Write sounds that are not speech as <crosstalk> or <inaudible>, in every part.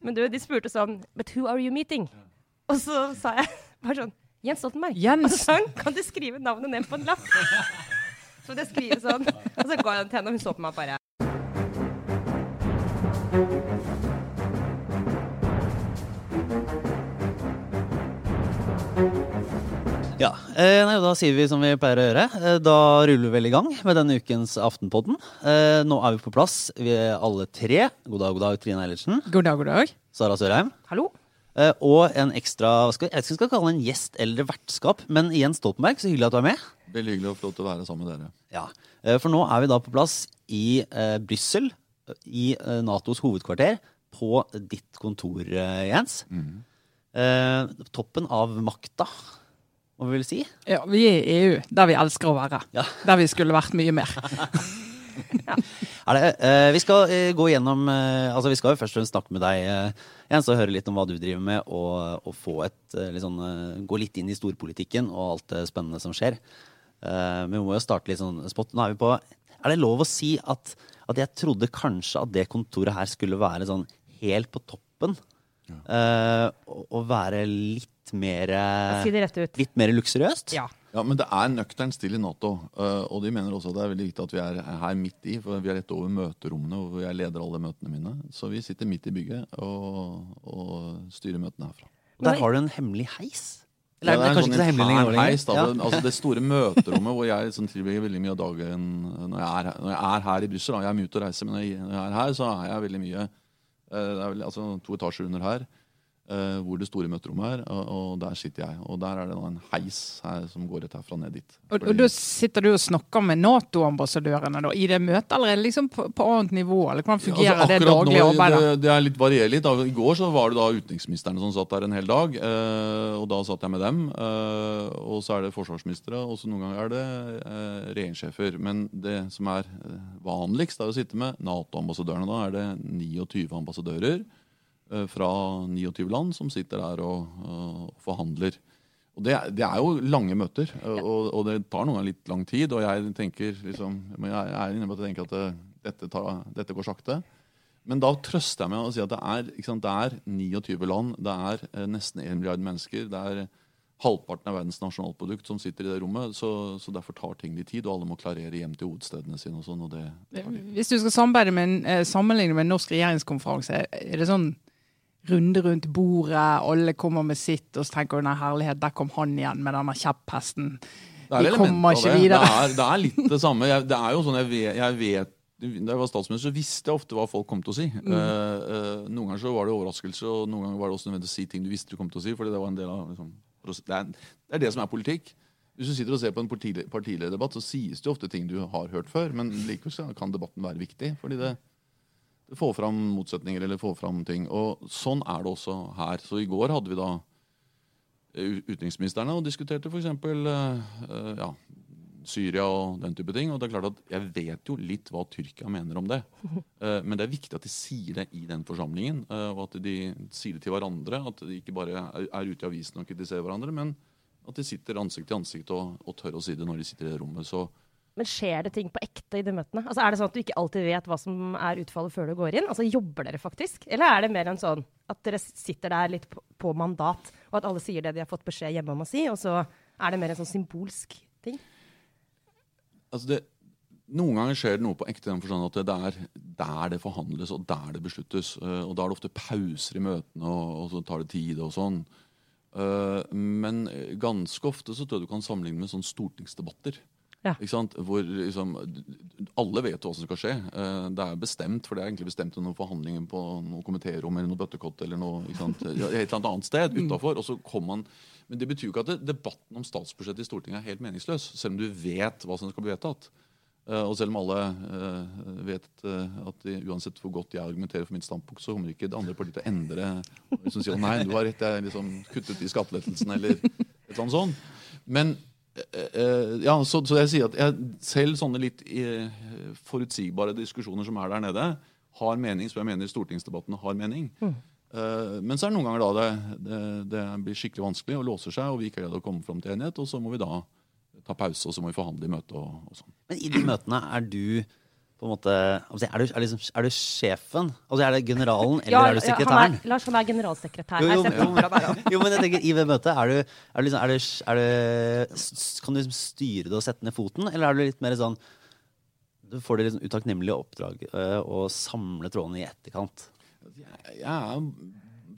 Men du, de spurte sånn But who are you meeting? Og så sa jeg bare sånn Jens Stoltenberg. Jens. Og så sa hun Kan du skrive navnet ned på en lapp? Så måtte jeg skrive sånn. Og så ga jeg den til henne, og hun så på meg bare. Ja, eh, nei, Da sier vi som vi pleier å gjøre. Eh, da ruller vi vel i gang med denne ukens Aftenpodden. Eh, nå er vi på plass, vi er alle tre. God dag, god dag, Trine Eilertsen. God dag, god dag. Sara Sørheim. Hallo? Eh, og en ekstra hva skal, Jeg vet ikke om vi skal kalle det en gjest eller vertskap, men Jens Stoltenberg, så hyggelig at du er med. Veldig hyggelig og flott å være sammen med dere. Ja, eh, For nå er vi da på plass i eh, Brussel, i eh, Natos hovedkvarter, på ditt kontor, eh, Jens. Eh, toppen av makta, må vi vel si. Ja, vi er i EU, der vi elsker å være. Ja. Der vi skulle vært mye mer. <laughs> Er det, uh, vi skal uh, gå gjennom uh, Altså vi skal jo først og fremst snakke med deg, Jens, og høre litt om hva du driver med, og, og få et, litt sånn, gå litt inn i storpolitikken og alt det spennende som skjer. Eh, men vi må jo starte litt sånn spot. Nå er vi på Er det lov å si at, at jeg trodde kanskje at det kontoret her skulle være sånn helt på toppen? Eh, og, og være litt mer eh, Si det rett ut. Litt mer luksuriøst? Ja. Ja, Men det er nøktern still i Nato. eh, og de mener også at det er veldig viktig at vi er her midt i. For vi er rett over møterommene, hvor jeg leder alle møtene mine. Så vi sitter midt i bygget og, og styrer møtene herfra. Der har du en hemmelig heis? Eller Ja, er det kanskje ikke så hemmelig heis, da, Ja. altså Det store møterommet hvor jeg sånn, tilbringer veldig mye av dagen når jeg er, når jeg er her i Brussel. Jeg er mye ute og reiser, men når jeg, når jeg er her, så er jeg veldig mye eh, Det er vel altså to etasjer under her. Eh, hvor det store møterommet er, og, og der sitter jeg. Og der er det en heis her som går rett herfra ned dit. Og, Fordi- og da sitter du og snakker med Nato-ambassadørene da, i det møtet, eller er det liksom på, på annet nivå? Eller hvordan fungerer Altså, det daglige nå, arbeidet? Det, det er litt varierer litt. da. I går så var det da utenriksministrene som satt der en hel dag. Uh, og da satt jeg med dem. Uh, og så er det forsvarsministre, og så noen ganger er det regjeringssjefer. Men det som er vanligst, er å sitte med Nato-ambassadørene. Da er det 29 ambassadører fra 29 land som sitter der og, og forhandler. Og det, det er jo lange møter, og, og det tar noen ganger litt lang tid. Og jeg tenker liksom, men jeg er inne på at jeg tenker at det, dette, tar, dette går sakte. Men da trøster jeg meg og å si at det er, sant, det er 29 land, det er eh, nesten 1 milliard mennesker. det er halvparten av verdens nasjonalprodukt som sitter i det rommet. Så, så derfor tar ting litt tid, og alle må klarere hjem til hovedstedene sine. og sånn, og det tar. Hvis du skal med en, eh, sammenligne med en norsk regjeringskonferanse, er det sånn runde rundt bordet, alle kommer med sitt, og så tenker du nei, herlighet, der kom han igjen med denne kjepphesten. Det er Vi kommer ikke det. videre. Det er, det er litt det samme. Jeg, det er jo sånn jeg vet, jeg vet Da jeg var statsminister, så visste jeg ofte hva folk kom til å si. Mm. Uh, uh, noen ganger så var det overraskelse, og noen ganger var det også nødvendig å si ting du visste du kom til å si. fordi det var en del av liksom, det, er, det er det som er politikk. Hvis du sitter og ser på en partilederdebatt, så sies det ofte ting du har hørt før, men likevel så kan debatten være viktig. fordi det, får fram motsetninger eller få fram ting. Og sånn er det også her. Så i går hadde vi da eh, utenriksministrene og diskuterte f.eks. Uh, ja, Syria og den type ting. Og det er klart at jeg vet jo litt hva Tyrkia mener om det. <laughs> Eh, men det er viktig at de sier det i den forsamlingen, eh, og at de sier det til hverandre. At de ikke bare er, er ute i avisen og kritiserer hverandre, men at de sitter ansikt til ansikt og, og tør å si det når de sitter i det rommet. Så Men skjer det ting på ekte i de møtene? Altså, er det sånn at du ikke alltid vet hva som er utfallet før du går inn? Altså, Jobber dere faktisk? Eller er det mer enn sånn at dere sitter der litt på, på mandat, og at alle sier det de har fått beskjed hjemme om å si, og så er det mer en sånn symbolsk ting? altså det, Noen ganger skjer det noe på ekte den forstand at det er der det forhandles og der det besluttes. Eh, og Da er det ofte pauser i møtene, og så tar det tid og sånn. Eh, Men ganske ofte så tror jeg du kan sammenligne med sånne stortingsdebatter. Ja. Hvor liksom, alle vet hva som skal skje. Eh, Det er bestemt, for det er egentlig bestemt i noen forhandlinger på noe komitérom eller noe bøttekott eller noe? Et eller annet sted utafor. Kommer man Men det betyr jo ikke at debatten om statsbudsjettet i Stortinget er helt meningsløs, selv om du vet hva som skal bli vedtatt. Eh, og selv om alle eh, vet at de, uansett hvor godt jeg argumenterer for mitt standpunkt, så kommer ikke det andre partiet til å endre liksom si sier, nei, du har rett, jeg liksom kuttet i skattelettelsen, eller et eller annet sånt. Men ja, så, så jeg sier at jeg, selv sånne litt eh, forutsigbare diskusjoner som er der nede, har mening, som jeg mener stortingsdebattene har mening. Eh, men så er det noen ganger da det, det, det blir skikkelig vanskelig og låser seg, og vi ikke greide å komme fram til enighet, og så må vi da ta pause, og så må vi forhandle i møte og, og sånn. Men i de møtene, er du måte altså, er, du, er, liksom, er, du, sjefen? Altså, er det generalen, <laughs> eller ja, er du sekretæren? Ja, Lars, han er generalsekretær. Jo, jo, jo, jo, men jeg tenker, i det møtet, er du, er du, liksom, er du Kan du liksom styre det og sette ned foten, eller er du litt mer sånn Du får det liksom utakknemlige oppdrag uh, å samle trådene i etterkant? Jeg, jeg er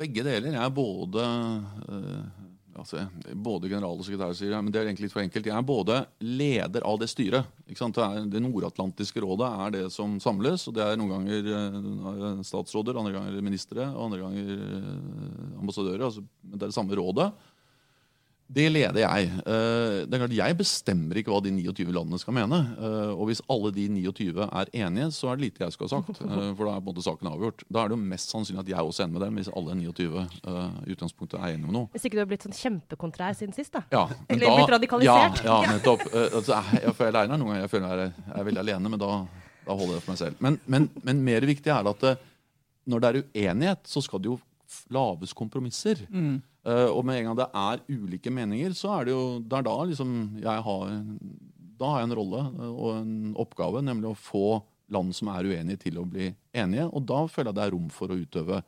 begge deler. Jeg er både uh, altså, både general og sekretær sier men det er egentlig litt for enkelt. Jeg er både leder av det styret. Det, det nordatlantiske rådet er det som samles. og Det er noen ganger uh, statsråder, andre ganger ministre og andre ganger uh, ambassadører. altså Det er det samme rådet. Det leder jeg. Eh, det er klart Jeg bestemmer ikke hva de 29 landene skal mene. Eh, og hvis alle de 29 er enige, så er det lite jeg skal ha sagt. Eh, for da er på en måte saken avgjort. Da er det jo mest sannsynlig at jeg også er enig med dem, hvis alle 29 i utgangspunktet er enige med noe. Hvis ikke du har blitt sånn kjempekontrær siden sist, da? Ja, <laughs> Eller da, blitt radikalisert? Ja, ja nettopp. Altså, jeg føler jeg er noen ganger jeg føler jeg er, jeg er veldig alene, men da, da, holder jeg det for meg selv. Men, men, men mer viktig er det at når det er uenighet, så skal det jo laves kompromisser. Mm. Uh, og med en gang det er ulike meninger, så er det jo det er da liksom jeg har Da har jeg en rolle eh, og en oppgave, nemlig å få land som er uenige, til å bli enige. Og da føler jeg det er rom for å utøve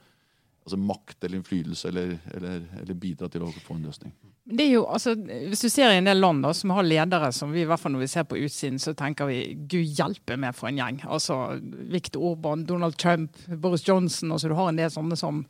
altså makt eller innflytelse eller, eller, eller, bidra til å få en løsning. Det er jo, altså, Hvis du ser i en del land da, som har ledere som vi i hvert fall når vi ser på utsiden, så tenker vi gud hjelpe meg for en gjeng. Altså Viktor Orban, Donald Trump, Boris Johnson. altså Du har en del sånne som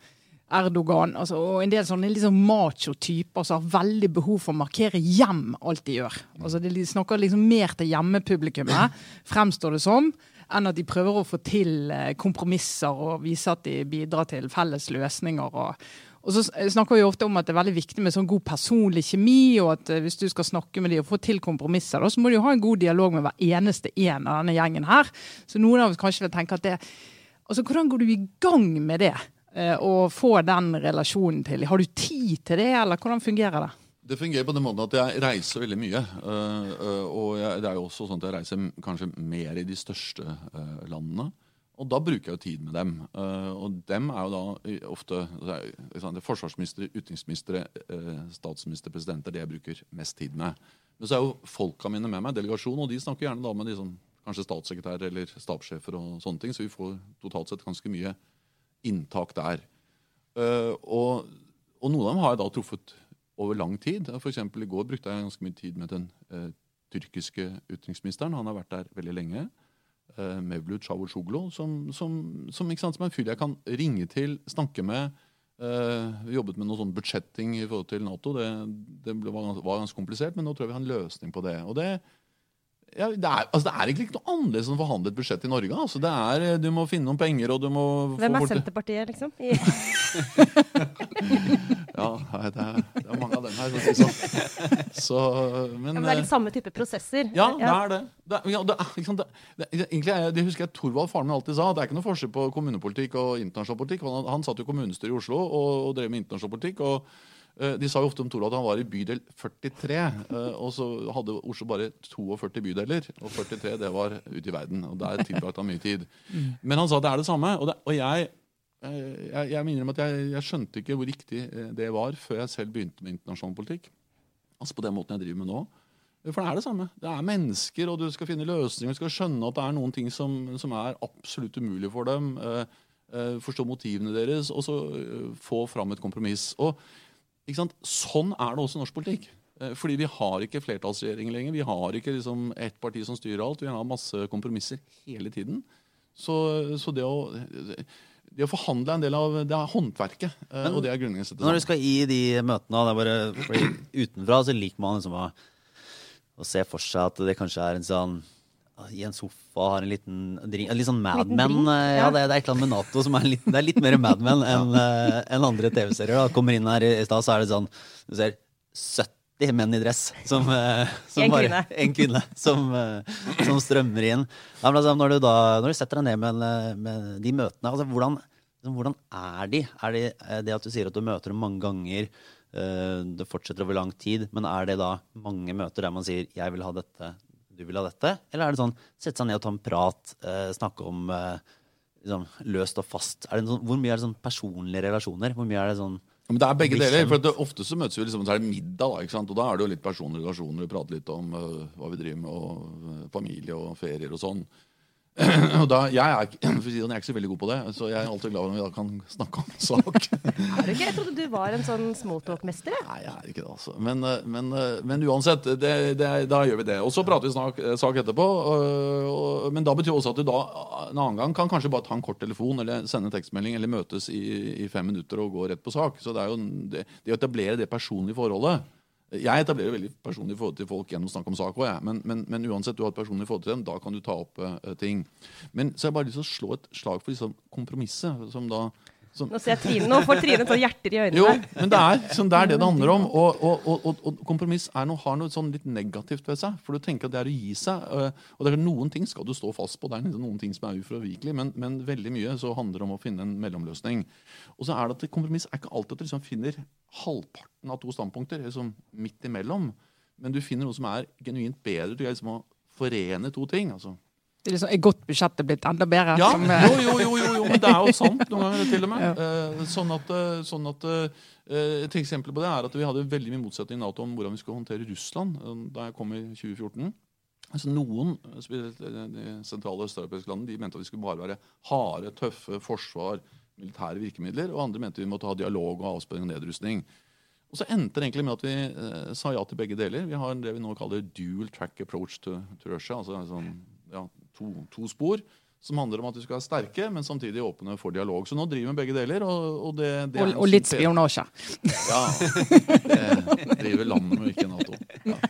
Erdogan altså, og en del sånne liksom macho-typer som har veldig behov for å markere hjem alt de gjør. Altså, de snakker liksom mer til hjemmepublikummet, fremstår det som, enn at de prøver å få til eh, kompromisser og vise at de bidrar til felles løsninger. og og så snakker vi ofte om at det er veldig viktig med sånn god personlig kjemi, og at eh, hvis du skal snakke med dem og få til kompromisser, så må du jo ha en god dialog med hver eneste en av denne gjengen her. Så noen av oss kanskje vil tenke at det Altså, hvordan går du i gang med det? Og eh, få den relasjonen til? Har du tid til det, eller hvordan fungerer det? Det fungerer på den måten at jeg reiser veldig mye. Eh, eh, og det er jo også sånn at jeg reiser kanskje mer i de største landene. Og da bruker jeg jo tid med dem. Og dem er jo da ofte det forsvarsministre, utenriksministre, statsminister, presidenter, det jeg bruker mest tid med. Men så er jo folka mine med meg, delegasjonen, og de snakker gjerne da med de som kanskje statssekretærer eller stabssjefer og sånne ting. Så vi får totalt sett ganske mye inntak der. Uh, og, og, noen av dem har jeg da truffet over lang tid. For I går brukte jeg ganske mye tid med den uh, tyrkiske utenriksministeren. Han har vært der veldig lenge. Uh, Mevlut Cavusoglu, som, som, som, som, en fyr jeg kan ringe til, snakke med. Uh, vi jobbet med noe sånn budsjetting i forhold til Nato. Det, det var, var, ganske komplisert, men nå tror jeg vi har en løsning på det. Og det, ja, det, er, altså det, er, egentlig ikke noe annerledes enn å forhandle et budsjett i Norge. Altså det er, du må finne noen penger, og du må Hvem er Senterpartiet, liksom? <laughs> ja, det er, det er, mange av dem her. Så, så, men, men, det er litt samme type prosesser? Ja, det er det. det, ja, det, liksom, egentlig det husker jeg Torvald, faren min, alltid sa. Det er ikke noe forskjell på kommunepolitikk og internasjonal politikk. Han, han satt jo kommunestyret i Oslo og, og drev med internasjonal politikk. og Eh, de sa jo ofte om Tore at han var i bydel 43, eh, og så hadde Oslo bare 42 bydeler. Og 43 det var ute i verden, og der tilbrakte han mye tid. Men han sa det er det samme. Og, det, og jeg, eh, jeg, jeg minner om at jeg, jeg, skjønte ikke hvor riktig det var før jeg selv begynte med internasjonal politikk. Altså på den måten jeg driver med nå. For det er det samme. Det er mennesker, og du skal finne løsninger. Du skal skjønne at det er noen ting som, som er absolutt umulig for dem. forstå motivene deres, og så få fram et kompromiss. Og Sånn er det også i norsk politikk. Eh, fordi vi har ikke flertallsregjering lenger. Vi har ikke liksom ett parti som styrer alt. Vi har masse kompromisser hele tiden. Så, så det, å, det, å, forhandle er en del av det er håndverket. Eh, Men, og det er grunnleggende Når du skal i de møtene, det bare, utenfra så liker man liksom å, å se for seg at det kanskje er en sånn i en sofa har en liten drink Litt sånn Mad Men. Eh, ja, det, det, er et eller annet med Nato som er litt, det er litt mer Mad Men <laughs> enn uh, en andre TV-serier. Kommer inn her i, stad, så er det sånn Du ser 70 menn i dress som, uh, som en, bare, kvinne. en kvinne. Som, som strømmer inn. Ja, altså, når, du da, når du setter deg ned med, med de møtene, altså, hvordan, liksom, hvordan, er de? Er det, det at du sier at du møter dem mange ganger, det fortsetter over lang tid, men er det da mange møter der man sier 'jeg vil ha dette', du vil ha dette? Eller er det sånn sette seg ned og ta en prat, eh, snakke om eh, liksom, løst og fast? Sånn, hvor mye er det sånn personlige relasjoner? Hvor mye er det sånn men det er begge deler. for det, Ofte så møtes vi liksom, så er det middag, da, ikke sant? og da er det jo litt personlige relasjoner. Vi prater litt om uh, hva vi driver med, og uh, familie og ferier og sånn. <clears throat> Og da, jeg, er, ikke- <clears throat> sånn, jeg er ikke så veldig god på det, så jeg er alltid glad når vi da kan snakke om sak. <laughs> Er du ikke? Jeg trodde du var en sånn smalltalk-mester. Nei, jeg er ikke det, altså. Men, eh, men, eh, men uansett, det, det, da gjør vi det. Og så prater vi snak, eh, sak etterpå. Og, og, men da betyr også at du da en annen gang kan kanskje bare ta en kort telefon eller sende en tekstmelding eller møtes i, i fem minutter og gå rett på sak. Så det er jo det, det å etablere det personlige forholdet Jeg etablerer veldig personlig forhold til folk gjennom snakk om sak òg. Men, men, men uansett, du har et personlig forhold til dem, da kan du ta opp uh, ting. Men så har jeg bare lyst til å slå et slag for liksom, kompromisset, som da som, Nå ser jeg Trine, nå får Trine sånn hjerter i øynene. jo, men det er, sånn, det er det det handler om. Og, og, og, og, kompromiss er noe, har noe sånn litt negativt ved seg. For du tenker at det er å gi seg. øh, Og det er noen ting skal du stå fast på. Det er liksom noen ting som er ufravikelig, men, men veldig mye så handler det om å finne en mellomløsning. Og så er det at et kompromiss er ikke alltid at du liksom finner halvparten av to standpunkter liksom midt imellom. Men du finner noe som er genuint bedre. Du er liksom å forene to ting. altså. Det er liksom, er godt budsjettet blitt enda bedre? Ja, som, eh, jo, jo, jo, jo, men det er jo sant <laughs> noen ganger til og med. Eh, sånn at, eh, sånn at Et eksempel på det er at vi hadde veldig mye motsetning i Nato om hvordan vi skulle håndtere Russland da jeg kom i 2014. Altså Noen de sentrale østeuropeiske landene de mente at vi skulle bare være harde, tøffe forsvar, militære virkemidler, og andre mente vi måtte ha dialog og avspenning og nedrustning. Og så endte det egentlig med at vi eh, sa ja til begge deler. Vi har det vi nå kaller dual track approach to, to Russia. altså sånn, ja, to, to spor som handler om at vi skal være sterke, men samtidig åpne for dialog. Så nå driver vi med begge deler. Og, og, det, det og, og litt spionasje. Ja. Det driver landet med, ikke Nato. Ja.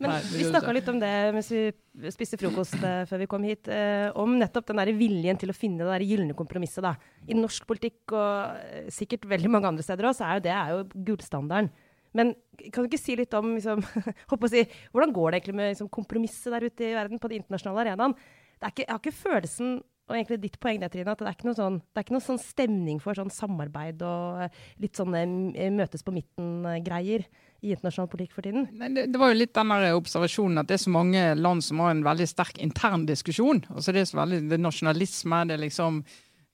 Men vi snakka litt om det mens vi spiste frokost eh, før vi kom hit. Eh, om nettopp den der viljen til å finne det gylne kompromisset. da. I norsk politikk og eh, sikkert veldig mange andre steder også, så er jo det er jo gullstandarden. Men kan du ikke si litt om liksom, <laughs> si, hvordan går det egentlig med liksom, kompromisset der ute i verden, på den internasjonale arenaen? Ikke, jeg har ikke følelsen og egentlig ditt poeng der, Trine, at det er ikke noe sånn, ikke noe sånn stemning for sånn samarbeid og eh, litt sånne eh, møtes på midten-greier i internasjonal politikk for tiden. Nei, det, det var jo litt den observasjonen at det er så mange land som har en veldig sterk intern diskusjon. Altså det er så veldig det er nasjonalisme, det er liksom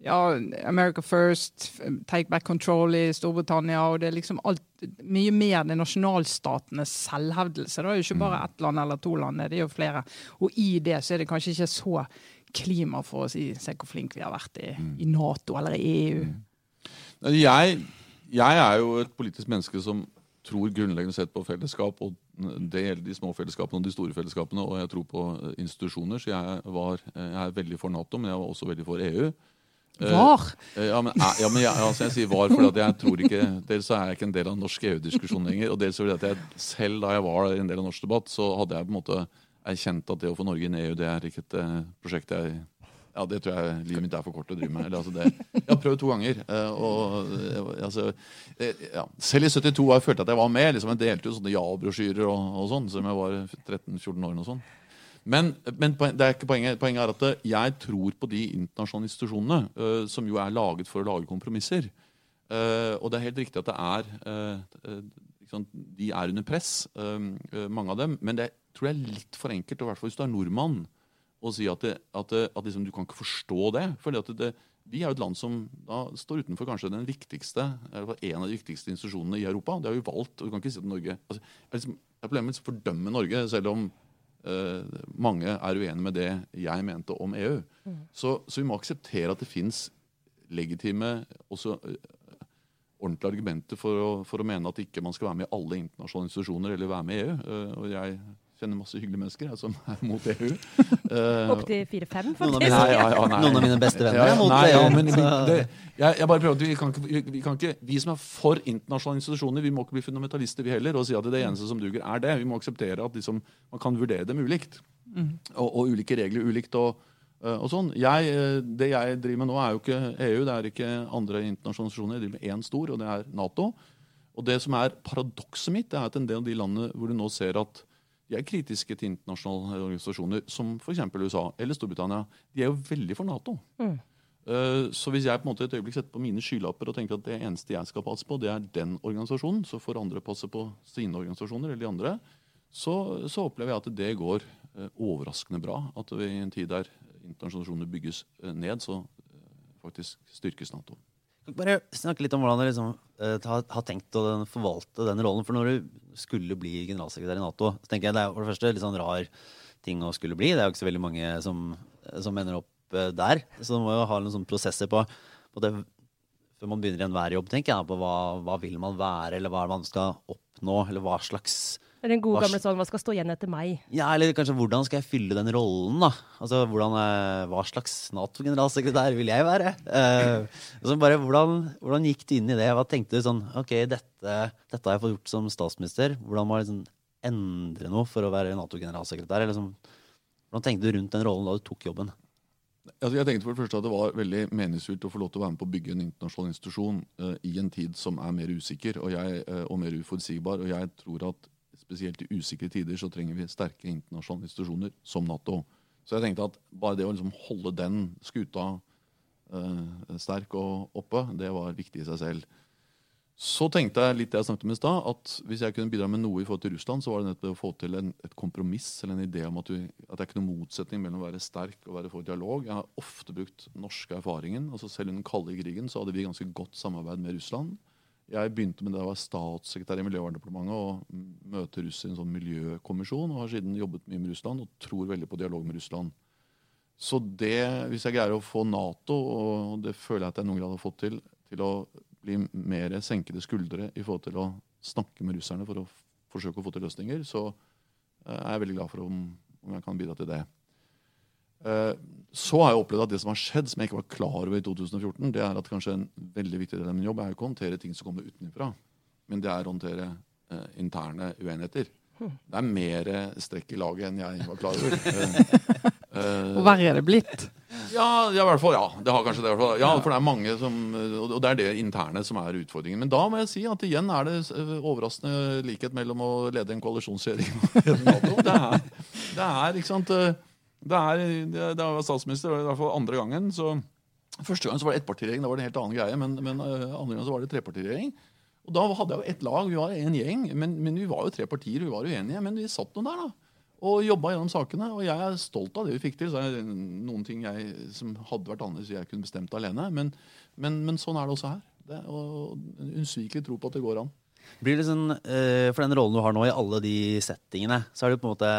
ja, America first, take back control i Storbritannia. og Det er liksom alt, mye mer det nasjonalstatenes selvhevdelse. Det er jo ikke bare ett land eller to land, det er jo flere. Og i det så er det kanskje ikke så klima for å si se hvor flinke vi har vært i, i Nato eller i EU. Jeg, jeg er jo et politisk menneske som tror grunnleggende sett på fellesskap. og Det gjelder de små fellesskapene og de store fellesskapene. Og jeg tror på institusjoner. Så jeg, var, jeg er veldig for Nato, men jeg var også veldig for EU. Eh, Var! Eh, Ja, men, eh, ja, men jeg, altså jeg sier var fordi jeg tror ikke Dels så er jeg ikke en del av den norske EU-diskusjonen lenger. Og dels fordi at jeg selv da jeg var en del av norsk debatt, så hadde jeg på en måte erkjent at det å få Norge inn i EU, det er ikke et prosjekt jeg ja, det tror jeg livet mitt er for kort til å drive med. Eller, altså, det, jeg har prøvd to ganger. og altså, ja. Selv i 72 har jeg følt at jeg var med. Liksom, jeg delte jo sånne ja-brosjyrer og, og sånn, som jeg var 13-14 år. og sånn. Men, men det er ikke poenget. Poenget er at eh, jeg tror på de internasjonale institusjonene uh, som jo er laget for å lage kompromisser. Uh, og det er helt riktig at det er uh, liksom, De er under press, mange av dem. Men det tror jeg er litt for enkelt, i hvert fall hvis du er nordmann, å si at, det, at, det, at liksom, du kan ikke forstå det. fordi at det, vi er jo et land som da står utenfor kanskje den viktigste, eller en av de viktigste institusjonene i Europa. Det har vi valgt. og du kan ikke si at Norge, altså, jeg liksom, jeg med å fordømme Norge, selv om mange er uenige med det jeg mente om EU. Så, så vi må akseptere at det fins legitime også eh, ordentlige argumenter for å, for å mene at ikke man skal være med i alle internasjonale institusjoner eller være med i EU. Eh, og jeg kjenner masse hyggelige mennesker jeg, som er mot EU. <laughs> Opp Opptil fire-fem, Noen av faktisk. mine, Nei, ja, ja, nei. Noen av mine beste venner ja, er mot nei, EU. ja, men, det, jeg, jeg bare prøver at vi kan, ikke, vi, kan ikke Vi som er for internasjonale institusjoner, vi må ikke bli fundamentalister, vi heller, og si at det eneste som duger, er det. Vi må akseptere at liksom, man kan vurdere dem ulikt. Og, og ulike regler ulikt. og eh, og sånn. Jeg, eh, det jeg driver med nå, er jo ikke EU, det er ikke andre internasjonale organisasjoner. Jeg driver med én stor, og det er Nato. Og det som er paradokset mitt, det er at en del av de landene hvor du nå ser at de er kritiske til internasjonale organisasjoner, som f.eks. USA eller Storbritannia, de er jo veldig for Nato. Mm. Så hvis jeg på en måte et øyeblikk setter på mine skylapper og tenker at det eneste jeg skal passe på, det er den organisasjonen, så får andre passe på sine organisasjoner eller de andre, så, så opplever jeg at det går eh, overraskende bra. At vi i en tid der internasjonale bygges eh, ned, så eh, faktisk styrkes Nato. Bare snakke litt om hvordan du liksom, uh, har, har tenkt å den, forvalte den rollen. For når du skulle bli generalsekretær i Nato, så tenker jeg det er for det første litt sånn rar ting å skulle bli. Det er jo ikke så veldig mange som, som ender opp uh, der. Så du må jo ha noen sånne prosesser på, på det før man begynner i enhver jobb, tenker jeg, på hva, hva vil man være, eller hva er det man skal oppnå, eller hva slags Det en den gode gamle sånn 'hva skal stå igjen etter meg'? Ja, eller kanskje hvordan skal jeg fylle den rollen, da? Altså, hvordan, eh, Hva slags Nato-generalsekretær vil jeg være? Uh, altså bare, hvordan, hvordan gikk du inn i det? Hva tenkte du sånn Ok, dette, dette har jeg fått gjort som statsminister. Hvordan må jeg liksom endre noe for å være Nato-generalsekretær? Eller sånn, hvordan tenkte du rundt den rollen da du tok jobben? Altså jeg tenkte for det første at det var veldig meningsfylt å få lov til å være med på å bygge en internasjonal institusjon uh, i en tid som er mer usikker og, jeg, uh, og mer uforutsigbar. Og jeg tror at spesielt i usikre tider så trenger vi sterke internasjonale institusjoner som Nato. Så jeg tenkte at bare det å liksom holde den skuta eh, sterk og oppe, det var viktig i seg selv. Så tenkte jeg litt det jeg snakket om i stad, at hvis jeg kunne bidra med noe i forhold til Russland, så var det nettopp å få til en, et kompromiss eller en idé om at, du, at det er ikke noen motsetning mellom å være sterk og være for dialog. Jeg har ofte brukt norske erfaringen. altså Selv under den kalde krigen så hadde vi ganske godt samarbeid med Russland. Jeg begynte med det da jeg var statssekretær i Miljøverndepartementet og møter møte russ i en sånn miljøkommisjon, og har siden jobbet mye med Russland og tror veldig på dialog med Russland. Så det, hvis jeg greier å få Nato, og det føler jeg at jeg i noen grad har fått til, til å bli mer senkede skuldre i forhold til å snakke med russerne for å forsøke å få til løsninger, så eh, er jeg veldig glad for om, om jeg kan bidra til det. Eh, Så har jeg opplevd at det som har skjedd, som jeg ikke var klar over i 2014, det er at kanskje en veldig viktig del av min jobb er ikke å håndtere ting som kommer utenfra, men det er å håndtere eh, interne uenigheter. Det er mer strekk i laget enn jeg var klar over. <laughs> Eh, eh, Og verre er det blitt. ja, ja, i hvert fall, ja. Det har kanskje det. i hvert fall. Ja, For det er mange som Og det er det interne som er utfordringen. Men da må jeg si at igjen er det overraskende likhet mellom å lede en koalisjonsregjering og lede NATO. Det er, det er ikke sant Det er, det, det var statsminister, i hvert fall andre gangen. så Første gang så var det ettpartiregjering, da var det en helt annen greie. Men, men eh, andre gang så var det trepartiregjering. Og da hadde jeg jo ett lag, vi var en gjeng. Men, men vi var jo tre partier, vi var uenige. Men vi satt nå der, da og jobba gjennom sakene. Og jeg er stolt av det vi fikk til. Så er det noen ting jeg, som hadde vært annerledes jeg kunne bestemt alene. Men, men, men sånn er det også her. Det, og en unsvikelig tro på at det går an. Blir det sånn, eh, For den rollen du har nå i alle de settingene, så er det på en måte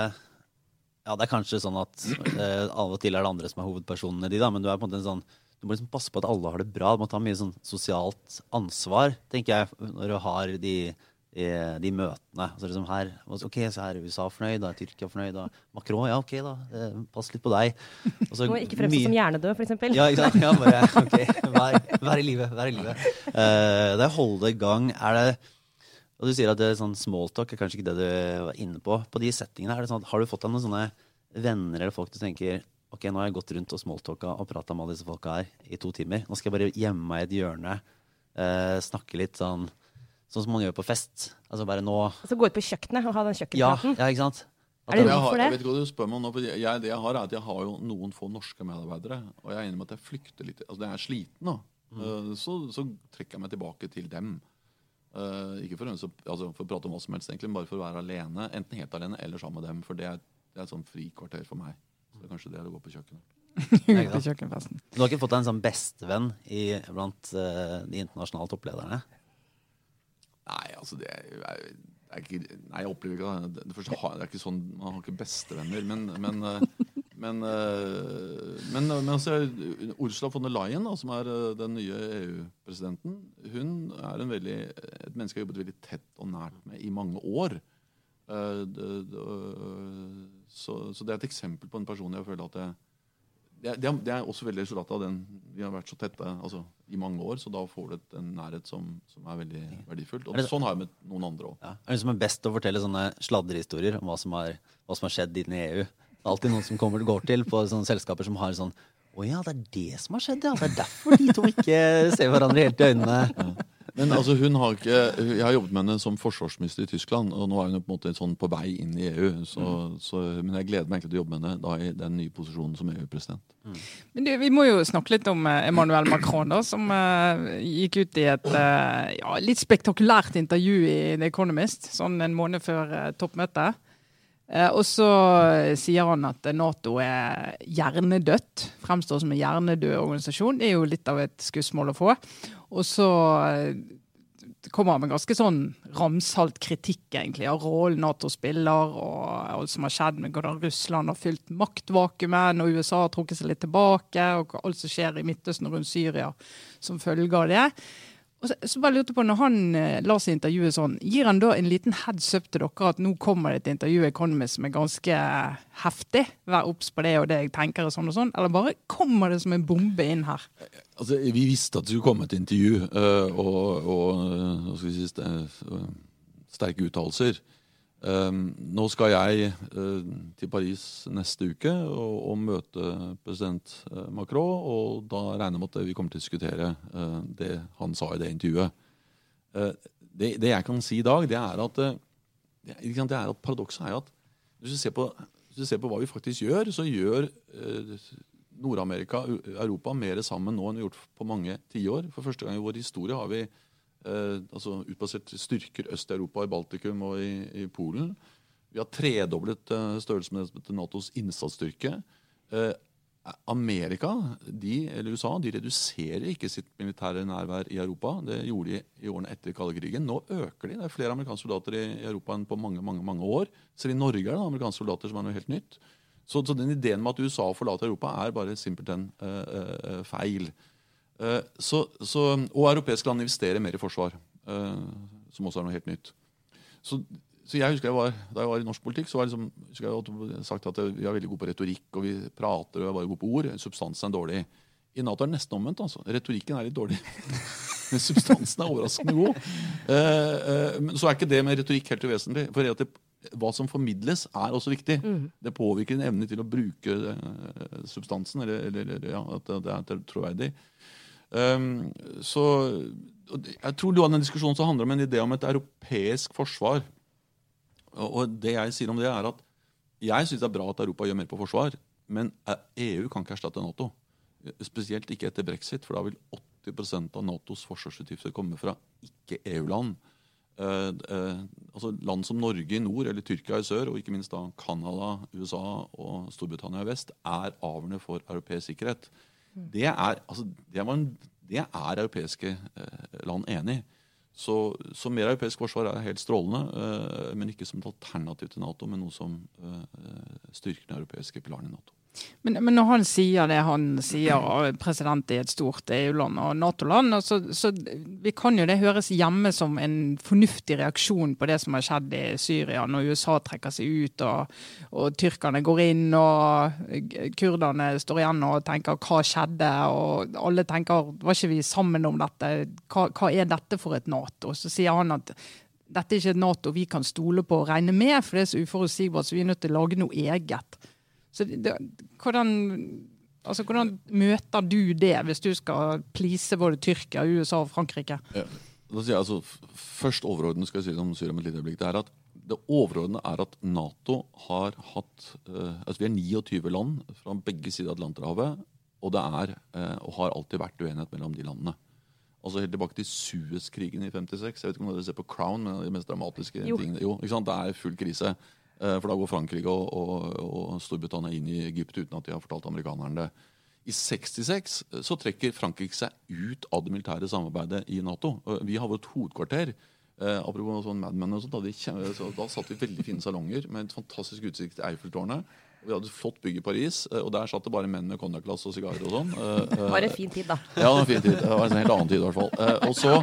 Ja, det er kanskje sånn at eh, av og til er det andre som er hovedpersonene de, da, men du er på en måte en sånn du må liksom passe på at alle har det bra. Du må ta mye sånn sosialt ansvar, tenker jeg, når du har de, de, de møtene. Altså liksom her, ok, så er USA fornøyd, da er Tyrkia fornøyd, da Macron, ja, ok, da. eh, Pass litt på deg. Også, Du må ikke fremstå mye- som hjernedød, f.eks. ja, ja. Ja, bare, ok, vær, vær i live, vær i live. Uh, det er holde i gang, er det Og du sier at det er sånn smalltalk er kanskje ikke det du var inne på. På de settingene, er det sånn, at har du fått deg noen sånne venner eller folk du tenker Ok, nå har jeg gått rundt og smalltalka og prata med alle disse folka her i to timer. Nå skal jeg bare gjemme meg i et hjørne, eh, snakke litt sånn Sånn som man gjør på fest. Altså bare nå Altså gå ut på kjøkkenet og ha den Ja, kjøkkenpraten. ja ikke sant? At Er det jeg, har, jeg vet ikke hva du spør meg om nå, for jeg, det jeg har er at jeg har jo noen få norske medarbeidere. Og jeg er enig med at jeg flykter litt. Altså, når jeg er sliten, da, mm. så, så trekker jeg meg tilbake til dem. Eh, ikke for ønske, altså, for å prate om hva som helst, egentlig, men bare for å være alene. Enten helt alene eller sammen med dem. For det er, det er et sånn frikvarter for meg. Så det er kanskje det er å gå på kjøkkenet. <laughs> på kjøkkenfesten. Du har ikke fått deg en sånn bestevenn i- blant uh, de internasjonale topplederne? Nei, altså det er, er, er ikke, Nei, jeg opplever ikke det. Det, første, det er ikke sånn, Man har ikke bestevenner. Men, men, eh, men, eh, men, men altså, Ursula von der Leyen, da, som er eh, den nye EU-presidenten, hun er en veldig, et menneske jeg har jobbet veldig tett og nært med i mange år. Eh, så, så det er et eksempel på en person jeg føler at jeg det, er- det, er, også veldig resultatet av den Vi har vært så tette altså, i mange år, så da får du en nærhet som, som er veldig verdifullt. Og det- sånn har jeg med noen andre òg. Ja. Er det som er best å fortelle sånne sladrehistorier om hva som, har, hva som har skjedd inne i EU? Alltid noen som kommer går til på sånne selskaper som har sånn Å ja, det er det som har skjedd, ja. Det er derfor de to ikke ser hverandre helt i øynene. Men altså, hun har ikke Jeg har jobbet med henne som forsvarsminister i Tyskland, og nå er hun på en måte sånn på vei inn i EU. Så, så, men jeg gleder meg egentlig til å jobbe med henne da i den nye posisjonen som EU-president. Men du, vi må jo snakke litt om eh, Emmanuel Macron, da, som uh, gikk ut i et uh, ja, litt spektakulært intervju i The Economist sånn en måned før uh, toppmøtet. Eh, og så eh, sier han at Nato er hjernedødt. Fremstår som en hjernedød organisasjon. Det er jo litt av et skussmål å få. Og så eh, kommer han med ganske sånn ramsalt kritikk egentlig av rollen Nato spiller, og alt som har skjedd med hvordan Russland har fylt maktvakuumet når USA har trukket seg litt tilbake, og alt som skjer i Midtøsten rundt Syria som følge av det. Og så, så bare lurte på, Når han eh, lar seg intervjue sånn, gir han da en liten heads up til dere at nå kommer det et intervju i Economist som er ganske heftig? Vær obs på det og det jeg tenker, og sånn og sånn. Eller bare kommer det som en bombe inn her? Altså, Vi visste at det skulle komme et intervju øh, og, og øh, hva skal vi si, st- sterke uttalelser. Um, nå skal jeg øh, til Paris neste uke og, og møte president øh, Macron. Og da regner jeg med at vi kommer til å diskutere øh, det han sa i det intervjuet. Eh, det, det jeg kan si i dag, det er at, eh, det, er at paradokset er at hvis du, ser på, hvis du ser på hva vi faktisk gjør, så gjør eh, Nord-Amerika Europa mer sammen nå enn vi har gjort på mange tiår. For første gang i vår historie har vi eh, altså utplassert styrker øst i Europa, i Baltikum og i, i Polen. Vi har tredoblet eh, størrelsen til Natos innsatsstyrke. Eh, Amerika, de, eller USA, de reduserer ikke sitt militære nærvær i Europa. Det gjorde de i årene etter kalde krigen. Nå øker de. Det er flere amerikanske soldater i Europa enn på mange mange, mange år. Selv i Norge er det amerikanske soldater som er noe helt nytt. Så, så den ideen med at USA forlater Europa, er bare simpelthen eh, eh, feil. Eh, så, så, og europeiske land investerer mer i forsvar, eh, som også er noe helt nytt. Så, så jeg husker jeg var, Da jeg var i norsk politikk, så var liksom, husker jeg sagt at vi er veldig gode på retorikk, og vi prater og er bare gode på ord. Substansen er dårlig. I Nato er det nesten omvendt. altså. Retorikken er litt dårlig. <laughs> Men substansen er overraskende god. Eh, men så er ikke det med retorikk helt uvesentlig. For det, hva som formidles, er også viktig. Det påvirker en evne til å bruke substansen, eller, eller, ja, at det, det er troverdig. Um, så Jeg tror du hadde en diskusjon som handler om en idé om et europeisk forsvar. Og, det jeg sier om det, er at jeg syns det er bra at Europa gjør mer på forsvar, men eh, EU kan ikke erstatte Nato. Spesielt ikke etter brexit, for da vil 80% av Natos forsvarsutgifter komme fra ikke-EU-land. Uh, uh, altså Land som Norge i nord, eller Tyrkia i sør, og ikke minst da Canada, USA og Storbritannia i vest, er avgjørende for europeisk sikkerhet. Det er, altså, det en, det er europeiske eh, land enig i. Så, så mer europeisk forsvar er helt strålende, eh, men ikke som et alternativ til Nato, men noe som eh, styrker den europeiske pilaren i Nato. Men, men når han sier det han sier, president i et stort EU-land og Nato-land, så, så vi kan jo det høres hjemme som en fornuftig reaksjon på det som har skjedd i Syria, når USA trekker seg ut og, og tyrkerne går inn og kurderne står igjen og tenker 'hva skjedde?' og alle tenker 'var ikke vi sammen om dette', hva, hva er dette for et Nato? Så sier han at dette er ikke et Nato vi kan stole på og regne med, for det er så uforutsigbart, så vi er nødt til å lage noe eget. Så det, det, hvordan, altså, hvordan møter du det, hvis du skal please både Tyrkia, USA og Frankrike? Ja. Da sier jeg altså, først overordnet skal jeg si om Syria om et lite øyeblikk. Det er at det overordnede er at Nato har hatt eh, altså Vi er 29 land fra begge sider av Atlanterhavet, og det er eh, og har alltid vært uenighet mellom de landene. Altså Helt tilbake til Suez-krigen i 56. Jeg vet ikke om dere ser på Crown, men de mest dramatiske Jo. tingene. Jo, ikke sant? Det er full krise. Eh, For da går Frankrike og, og, og Storbritannia inn i Egypt uten at de har fortalt amerikanerne det. I 66 så trekker Frankrike seg ut av det militære samarbeidet i Nato. Vi har vårt hovedkvarter. Eh, apropos sånn Mad Men og sånt, da, de, så, da satt vi veldig fine salonger med et fantastisk utsikt til Eiffeltårnet. Vi hadde et flott bygg i Paris, eh, og der satt det bare menn med konjakkglass og sigarer og sånn. Eh, eh, Var en fin tid, da. ja, det var en fin tid. Det var en helt annen tid i hvert fall. Eh, og så,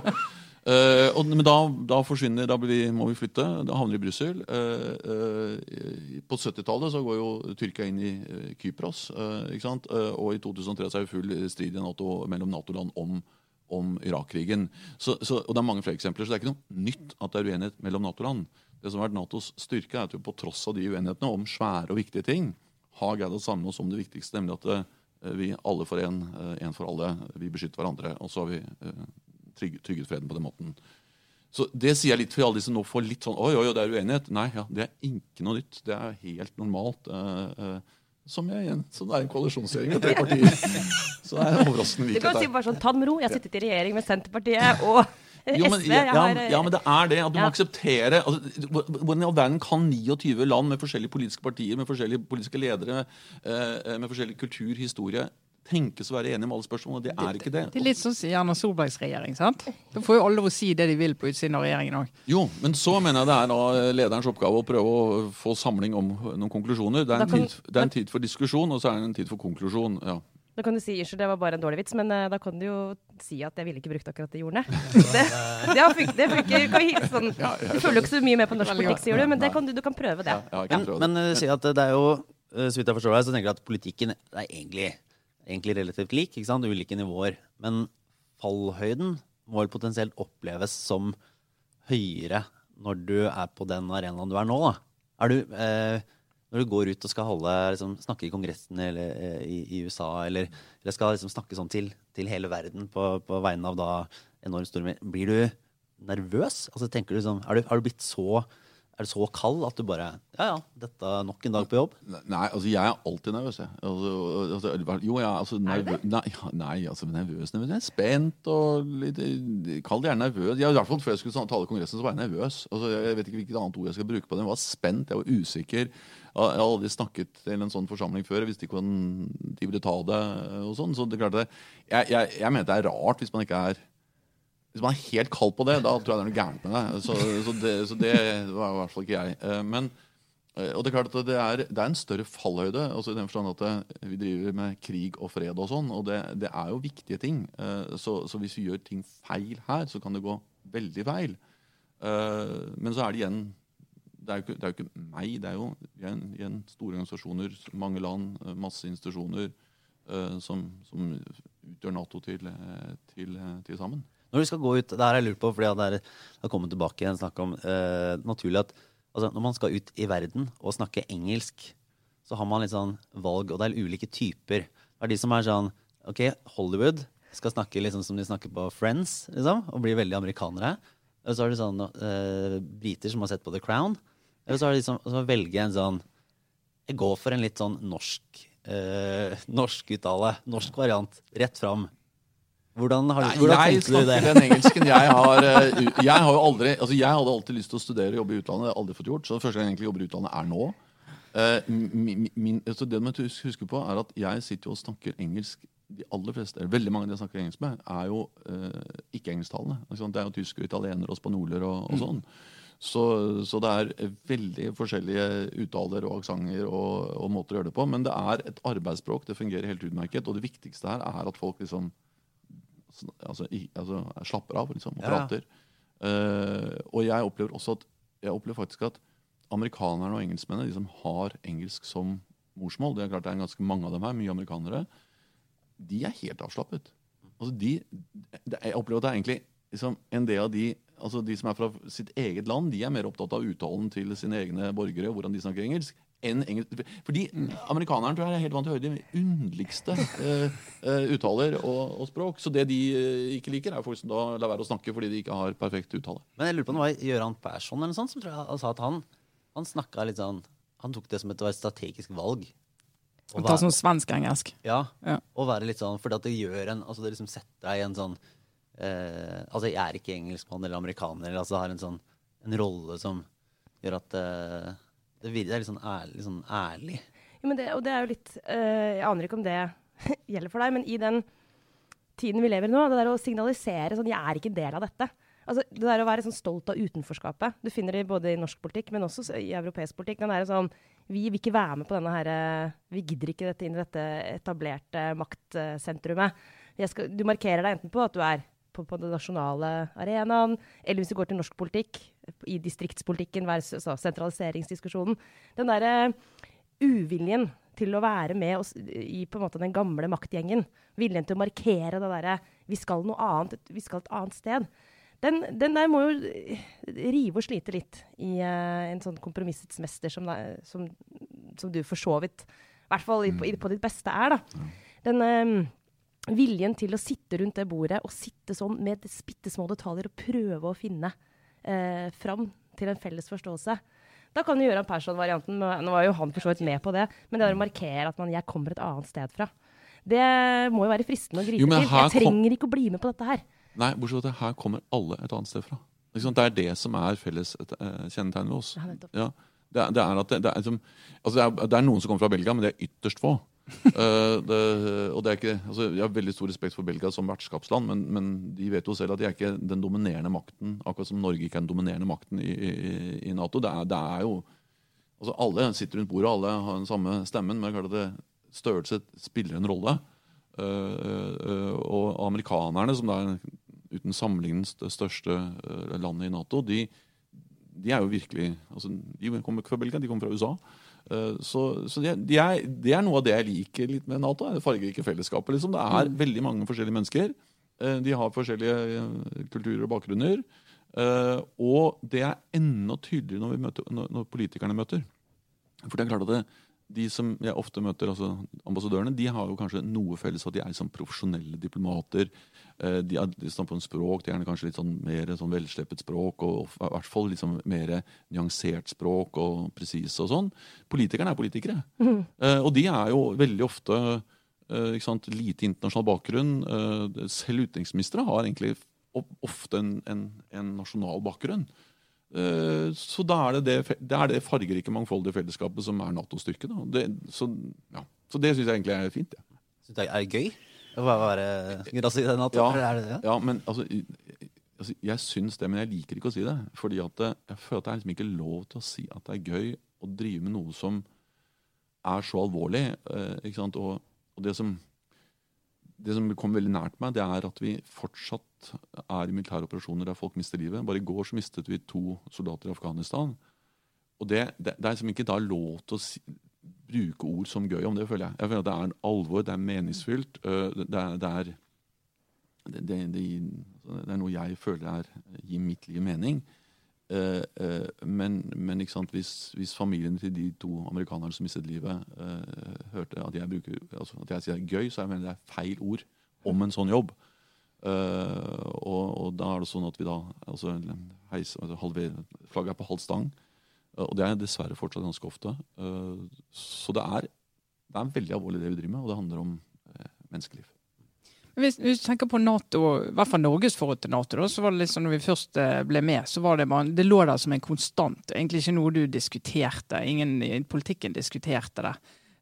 eh, og, men da, da forsvinner, da vi, må vi flytte. Da havner vi i Brussel. Uh, uh, på 70-tallet så går jo Tyrkia inn i Kypros. ikke sant? Og i 2003 så er det full strid i NATO, mellom Nato-land om, om Irak-krigen. Og det er mange flere eksempler, så det er ikke noe nytt at det er uenighet mellom Nato-land. Det som har vært Natos styrke, er at vi på tross av de uenighetene om svære og viktige ting, har greid å samle oss om det viktigste, nemlig at vi alle for én, én for alle. Vi beskytter hverandre. Og så har vi trygg, trygget freden på den måten. Så Det sier jeg litt for alle de som nå får litt sånn Oi, oi, det er uenighet. Nei, ja, det er ikke noe nytt. Det er helt normalt. Uh, uh, som jeg igjen, så det er en koalisjonsregjering med tre <laughs> partier. Så det er overraskende overraskende Du kan si bare sånn, ta det med ro. Jeg har sittet i regjering med Senterpartiet og <laughs> Jo, men, SV. ja, har, ja, men det er det. At du må Ja. akseptere altså, Hvordan i all verden kan 29 land med forskjellige politiske partier, med forskjellige politiske ledere, eh, med forskjellig kultur, historie, tenkes å være enige om alle spørsmål, og det er ikke det. Det er litt sånn som Erna Solbergs regjering. sant? <laughs> Da får jo alle lov å si det de vil på utsiden av regjeringen òg. Jo, men så mener jeg det er da lederens oppgave å prøve å få samling om noen konklusjoner. Det er en, kan- tid, det er en tid for diskusjon, og så er det en tid for konklusjon. ja. Da kan du si unnskyld, det var bare en dårlig vits, men eh, da kan du jo si at jeg ville ikke brukt akkurat det jordene. <laughs> Det, det, har fun- det funker. Vi- Sånn, du følger jo ikke så mye med på norsk politikk, sier du, men det kan du, du kan prøve det. Ja, Men, men eh, si at det er jo, eh, så vidt jeg forstår deg, så tenker du at politikken er egentlig, egentlig relativt lik. ikke sant? Ulike nivåer. Men fallhøyden må vel potensielt oppleves som høyere når du er på den arenaen du er nå. da. Er du, eh, når du går ut og skal holde, liksom, snakke i Kongressen eller, eh, i, i USA, eller, eller skal liksom snakke sånn til, til hele verden på, på vegne av da enormt store Blir du nervøs? Altså, du sånn, er du, du blitt så er du så kald at du bare Ja ja, dette er nok en dag på jobb? Nei, altså jeg er alltid nervøs. Jeg. Altså, altså, jo, jeg altså, nervø nei, ja, nei, altså nervøs, nervøs. Jeg er spent og litt Kall det gjerne nervøs. Jeg, I hvert fall Før jeg skulle tale i Kongressen, så var jeg nervøs. Altså, jeg vet ikke hvilket annet ord jeg skal bruke på det. Jeg var spent, jeg var usikker. Jeg har aldri snakket til en sånn forsamling før. Jeg visste ikke hvordan de ville ta det. og sånn, så det klarte det, jeg, jeg, jeg mener det er rart hvis man ikke er hvis man er helt kald på det, da tror jeg det er noe gærent med deg. Så, så, det, så det var i hvert fall ikke jeg. Eh, Men, eh, og Det er klart at det er, det er en større fallhøyde. altså i den forstand at Vi driver med krig og fred og sånn, og det, det er jo viktige ting. Eh, Så, så hvis vi gjør ting feil her, så kan det gå veldig feil. Eh, Men så er det igjen det er, jo ikke, er jo ikke meg, det er jo igjen, igjen store organisasjoner, mange land, eh, masse institusjoner eh, som, som utgjør Nato til, eh, til, eh, til sammen. Når du skal gå ut, det her har jeg lurt på, fordi det har kommet tilbake igjen snakk om eh, naturlig at altså, når man skal ut i verden og snakke engelsk, så har man litt sånn valg, og det er ulike typer. Det er de som er sånn OK, Hollywood skal snakke liksom som de snakker på Friends, liksom, og blir veldig amerikanere. Og så er det sånn eh, briter som har sett på The Crown. Eller så er det de som, som velger en sånn Jeg går for en litt sånn norsk eh, <laughs> norsk uttale. Norsk variant. Rett fram. Hvordan, har, du- hvordan jeg tenkte du det? den engelsken jeg har eh, Jeg har jo aldri Altså jeg hadde alltid lyst til å studere og jobbe i utlandet. Det har jeg aldri fått gjort. Så det første gang jeg egentlig jobber i utlandet, er nå. Eh, min, min, altså det man husker på, er at jeg sitter jo og snakker engelsk De aller fleste, eller veldig mange av de jeg snakker engelsk med, er jo eh, ikke-engelsktalende. Ikke? Det er jo tyskere, italienere og spanjoler og, og sånn. Så, så det er veldig forskjellige uttaler og aksenter og, og måter å gjøre det på. Men det er et arbeidsspråk. Det fungerer helt utmerket. Og det viktigste her er at folk liksom altså, i, altså, slapper av liksom, og prater. Uh, og jeg opplever også at jeg opplever faktisk at amerikanerne og engelskmennene, de som har engelsk som morsmål, det er klart det er ganske mange av dem her, mye amerikanere, de er helt avslappet. Altså de, jeg opplever at det er egentlig liksom, en del av de altså de som er fra sitt eget land, de er mer opptatt av uttalen til sine egne borgere, hvordan de snakker engelsk, enn engelsk. Fordi amerikaneren tror jeg er helt vant til å høre de underligste uh, uttaler og, og språk. Så det de uh, ikke liker, er folk som da lar være å snakke fordi de ikke har perfekt uttale. Men jeg lurer på om det var Gøran Persson eller noe sånt, som tror jeg sa at han, han snakka litt sånn Han tok det som et, et strategisk valg. Å Ta sånn svensk-engelsk. Ja, Ja. Og være litt sånn Fordi at det gjør en Altså det liksom setter deg i en sånn eh, Altså jeg er ikke engelskmann eller amerikaner, eller altså har en sånn En rolle som gjør at det, er litt sånn ærlig. Litt sånn ærlig. Ja, det, og det er jo litt eh, Jeg aner ikke om det <laughs> gjelder for deg, men i den tiden vi lever i nå, det der å signalisere sånn Jeg er ikke del av dette. Altså, det der å være sånn stolt av utenforskapet. Du finner det både i norsk politikk, men også i europeisk politikk. Den derre sånn Vi vil ikke være med på denne her eh, Vi gidder ikke dette inn i dette etablerte maktsentrumet. Skal, du markerer deg enten på at du er på, på den nasjonale arenaen, eller hvis du går til norsk politikk, i distriktspolitikken altså, sentraliseringsdiskusjonen. Den derre uviljen til å være med oss i på en måte den gamle maktgjengen. Viljen til å markere det derre Vi skal noe annet, vi skal et annet sted. Den, den der må jo rive og slite litt i uh, en sånn kompromissets mester som, som, som du for så vidt, i hvert fall på, på ditt beste, er. da. Den um, viljen til å sitte rundt det bordet og sitte sånn med bitte små detaljer og prøve å finne eh, fram til en felles forståelse. Da kan du gjøre en Persson-varianten. Nå var jo han for så vidt med på det. Men det å markere at man, jeg kommer et annet sted fra, det må jo være fristende å gripe Jo, til. Jeg trenger ikke å bli med på dette her. Nei, bortsett fra at her kommer alle et annet sted fra. Det er det som er felles eh, kjennetegn ved oss. Ja, det, er, det er at det, det, er, altså er, det er noen som kommer fra Belgia, men det er ytterst få. Eh, det, og det er ikke, altså, Jeg har veldig stor respekt for Belgia som vertskapsland, men, men de vet jo selv at de er ikke den dominerende makten, akkurat som Norge ikke er den dominerende makten i, i, i Nato. Det er, det er jo altså Alle sitter rundt bordet, alle har den samme stemmen, men klart at det, størrelse spiller en rolle. Uh, og amerikanerne, som er uten sammenligning det største landet i Nato, de, de er jo virkelig altså, De kommer ikke fra Belgia, de kommer fra USA. Uh, så, så det, de er, det er noe av det jeg liker litt med Nato. Det fargerike fellesskapet. Liksom. Det er mm. veldig mange forskjellige mennesker. Uh, de har forskjellige kulturer og bakgrunner. og det er enda tydeligere når, møter, når politikerne møter. For det er klart at det, de som jeg ofte møter, altså ambassadørene, de har jo kanskje noe felles. At de er liksom profesjonelle diplomater. Eh, de, er, de snakker om språk, de gjerne kanskje litt sånn mer sånn velsleppet språk. Og, i hvert fall liksom mer nyansert språk og presise og sånn. Politikerne er politikere. Mm. og de er jo veldig ofte eh, sant, lite internasjonal bakgrunn. selv utenriksministre har egentlig ofte en, en, en nasjonal bakgrunn. Eh, så da er det det, det, er det fargerike, mangfoldige fellesskapet som er Natos styrke. Det, så, ja. så, det syns jeg egentlig er fint. Ja. Synes det er gøy å være grass i Nato? Ja, det, ja? ja, men altså, altså Jeg syns det, men jeg liker ikke å si det. Fordi at jeg føler at det er liksom ikke lov til å si at det er gøy å drive med noe som er så alvorlig. Eh, og, og det som det som kom veldig nært meg, det er at vi fortsatt er i militære operasjoner der folk mister livet. Bare i går så mistet vi to soldater i Afghanistan. Og det, det, det er liksom ikke da lov til å si, bruke ord som gøy om det, føler jeg. Jeg føler at Det er en alvor, det er meningsfylt. Øh, det det er, det, er noe jeg føler er, gir mitt liv mening. Uh, uh, men, men hvis, hvis, familien til de to amerikanerne som mistet livet, uh, hørte at jeg, bruker, altså, at jeg sier er gøy, så jeg mener det er feil ord om en sånn jobb. Og, og, da er det sånn at vi da altså, heis, altså, halver, Flagget er på halv stang. og det er dessverre fortsatt ganske ofte. så det er, det er veldig alvorlig det vi driver med, og det handler om menneskeliv. Hvis, hvis, du tenker på NATO, i hvert fall Norges forhold til Nato, da, så var det liksom når vi først eh, ble med, så var det bare, det lå der som en konstant. Egentlig ikke noe du diskuterte. Ingen i politikken diskuterte det.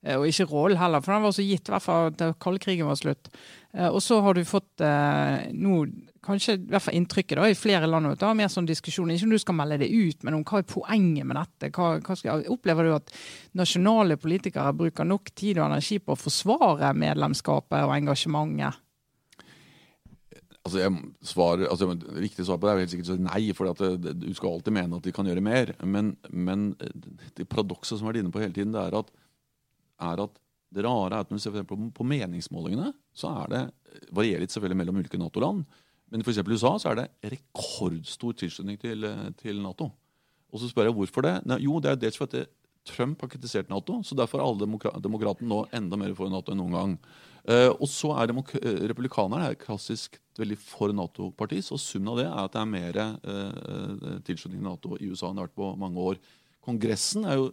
Eh, og ikke rollen heller, for den var så gitt, i hvert fall til kaldkrigen var slutt. Eh, og så har du fått nå kanskje i hvert fall inntrykket da, i flere land da, mer sånn diskusjon, Ikke om du skal melde det ut, men om hva er poenget med dette. Hva, hva skal, opplever du at nasjonale politikere bruker nok tid og energi på å forsvare medlemskapet og engasjementet? Altså, jeg svarer, altså, Riktig svar på det er helt sikkert nei, for du skal alltid mene at de kan gjøre mer. Men, men det paradokset som har vært inne på hele tiden, det er at, er at det rare er at når du ser på, på meningsmålingene, så er det, varierer litt selvfølgelig mellom ulike Nato-land. Men f.eks. i USA så er det rekordstor tilslutning til, til, Nato. Og så spør jeg hvorfor det. Nei, jo, det er dels fordi Trump har kritisert Nato, så derfor er alle demokratene nå enda mer for Nato enn noen gang. Uh, og så er Republikanerne er klassisk veldig for Nato-parti, så summen av det er at det er mer eh, tilslutning til Nato i USA enn det har vært på mange år. Kongressen er jo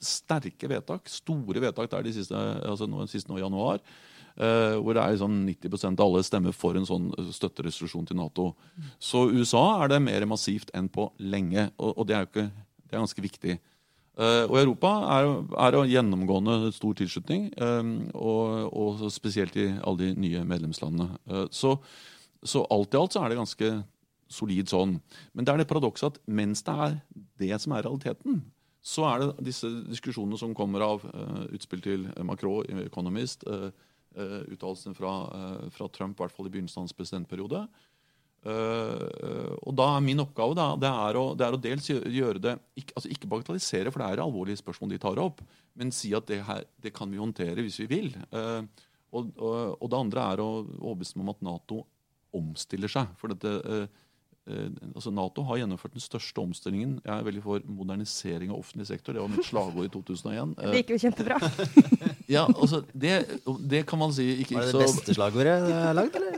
sterke vedtak, store vedtak der de siste, altså nå, siste nå i januar. Uh, hvor det er liksom 90 av alle stemmer for en sånn støtteresolusjon til Nato. Så USA er det mer massivt enn på lenge, og, og det er jo ikke, det er ganske viktig. Uh, og Europa er, er jo gjennomgående stor tilslutning, um, og, og, spesielt i alle de nye medlemslandene. Uh, så, så, alt i alt så er det ganske solid sånn. Men det er det paradokset at mens det er det som er realiteten, så er det disse diskusjonene som kommer av utspill til Macron i Economist, uttalelsen fra, fra, Trump, i hvert fall i begynnelsen av hans presidentperiode, og da er Min oppgave da, det er, å, det er å, dels gjøre det ikke, altså ikke bagatellisere, for det er alvorlige spørsmål de tar opp, men si at det, her, det kan vi håndtere hvis vi vil. Uh, og, og, og, det andre er å overbevise om at Nato omstiller seg. For dette, uh, Eh, altså Nato har gjennomført den største omstillingen. Jeg er veldig for modernisering av offentlig sektor. Det var mitt slagord i 2001. <laughs> Det gikk jo kjempebra. <laughs> ja, altså, det, det, kan man si ikke, Var det det beste slagordet lagd, eller?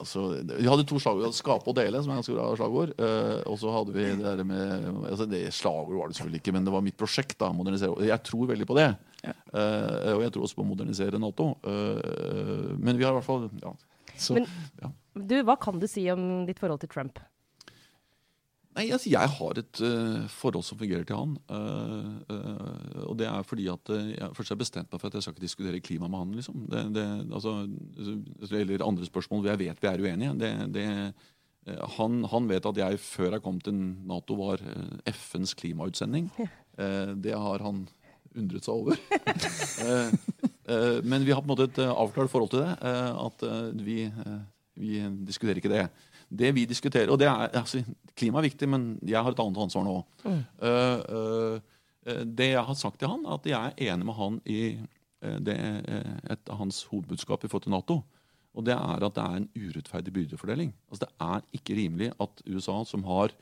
Altså, Vi hadde to slagord. Skape og dele, som er ganske bra slagord. Uh, og så hadde vi det der med altså, Det slagord var det selvfølgelig ikke, men det var mitt prosjekt. da, modernisere. Jeg tror veldig på det. Ja. Uh, og jeg tror også på å modernisere Nato. Uh, men vi har i hvert fall ja, så, men, ja. du, Hva kan du si om ditt forhold til Trump? Nei, altså, Jeg har et uh, forhold som fungerer til han. Uh, uh, og det er fordi at jeg først har bestemt meg for at jeg skal ikke diskutere klima med han. liksom. Det, det, altså, eller andre spørsmål hvor jeg vet vi er uenige. Det, det, han, han, vet at jeg før jeg kom til Nato, var FNs klimautsending. det har han undret seg over. <laughs> men vi har på en måte et avklart forhold til det. At vi, vi diskuterer ikke det. Det vi diskuterer, og det er, altså, Klima er viktig, men jeg har et annet ansvar nå. Mm. Uh, uh, det jeg har sagt til han, er at jeg er enig med han i det, et hans hovedbudskap i forhold til Nato. Og det er at det er en urettferdig byrdefordeling. Altså Det er ikke rimelig at USA, som har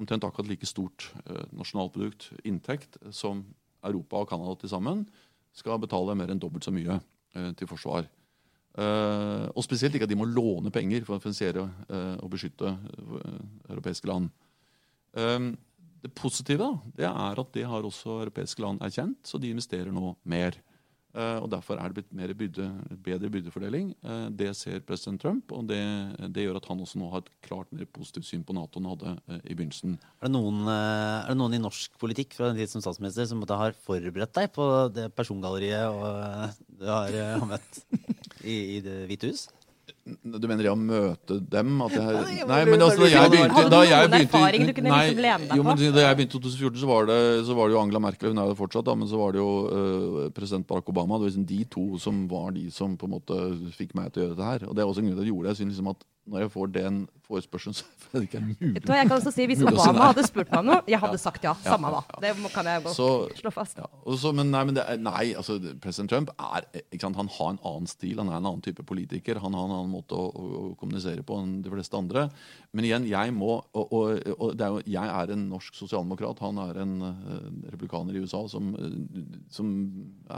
omtrent akkurat like stort nasjonalprodukt, inntekt, som Europa og Canada til sammen, skal betale mer enn dobbelt så mye til forsvar. Uh, og spesielt ikke at de må låne penger for å finansiere uh, og beskytte uh, europeiske land. Det positive det er at det har også europeiske land erkjent, så de investerer nå mer. Og Derfor er det blitt bydde, bedre byrdefordeling. Det ser president Trump, og det, det, gjør at han også nå har et klart mer positivt syn på Nato enn han hadde i begynnelsen. Er det, noen, er det, noen, i norsk politikk fra den tid som statsminister som har forberedt deg på det persongalleriet og, du har, har møtt <laughs> i, i Det hvite hus? Du mener jeg å møte dem? At jeg, nei, men altså, da jeg begynte, da jeg begynte nei, liksom jo, men Da jeg begynte i 2014, så var, det, så var, det, jo Angela Merkel, hun er jo fortsatt, da, men så var det jo uh, president Barack Obama. Det var liksom de to som var de som på en måte fikk meg til å gjøre dette her. Og det er også en grunn til at jeg gjorde det. Jeg synes liksom at når jeg får den forespørselen, så er det ikke mulig. Jeg kan også si, Hvis Obama hadde spurt meg om noe, jeg hadde sagt ja. Samme hva. Det kan jeg så, slå fast. Ja, Også, men, nei, men er, nei, altså, president Trump er, sant, han har en annen stil, han er en annen type politiker. Han har en annen måte å, å, å kommunisere på enn de fleste andre. Men igjen, jeg må og, og, og er jo, Jeg er en norsk sosialdemokrat. Han er en uh, republikaner i USA som, uh, som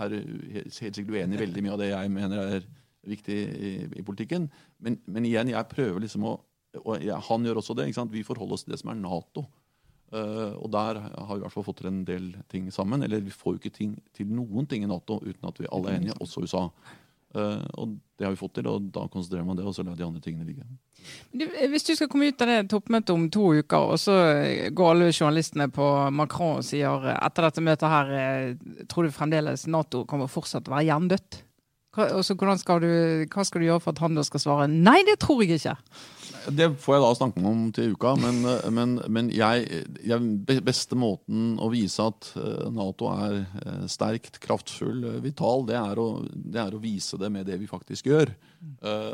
er helt sikkert uenig i veldig mye av det jeg mener er viktig i, i politikken. Men, men, igjen, jeg prøver liksom å Og ja, han gjør også det. Vi forholder oss til det som er Nato. Uh, og der har vi i hvert fall fått til en del ting sammen. Eller vi får jo ikke ting, til noen ting i Nato uten at vi alle er enige, også USA. Uh, og det har vi fått til, og da konsentrerer man det, og så lar de andre tingene ligge. Du, hvis du skal komme ut av det toppmøtet om to uker, og så går alle journalistene på Macron og sier etter dette møtet her, eh, tror du fremdeles Nato kommer fortsatt å være jerndødt? Hva, hva skal du gjøre for at han da skal svare nei, det tror jeg ikke? Det får jeg da snakke om til uka. Men, men, men jeg, jeg, beste måten å vise at eh, Nato er eh, sterkt, kraftfull, eh, vital, det er, å, det er å vise det med det vi faktisk gjør.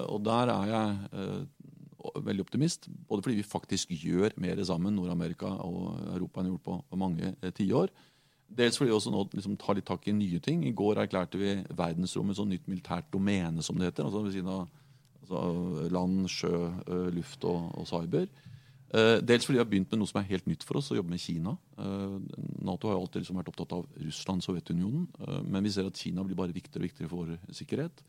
Og der er jeg veldig optimist. Både fordi vi faktisk gjør mer sammen, Nord-Amerika og Europa, enn vi gjort på mange tiår. Dels fordi vi også nå liksom tar litt tak i nye ting. I går erklærte vi verdensrommet som nytt militært domene, som det heter. altså ved siden av altså land, sjø, luft og, og cyber. Uh, dels fordi vi har begynt med noe som er helt nytt for oss, å jobbe med Kina. Uh, Nato har jo alltid liksom vært opptatt av Russland, Sovjetunionen. Uh, men vi ser at Kina blir bare viktigere og viktigere for vår sikkerhet.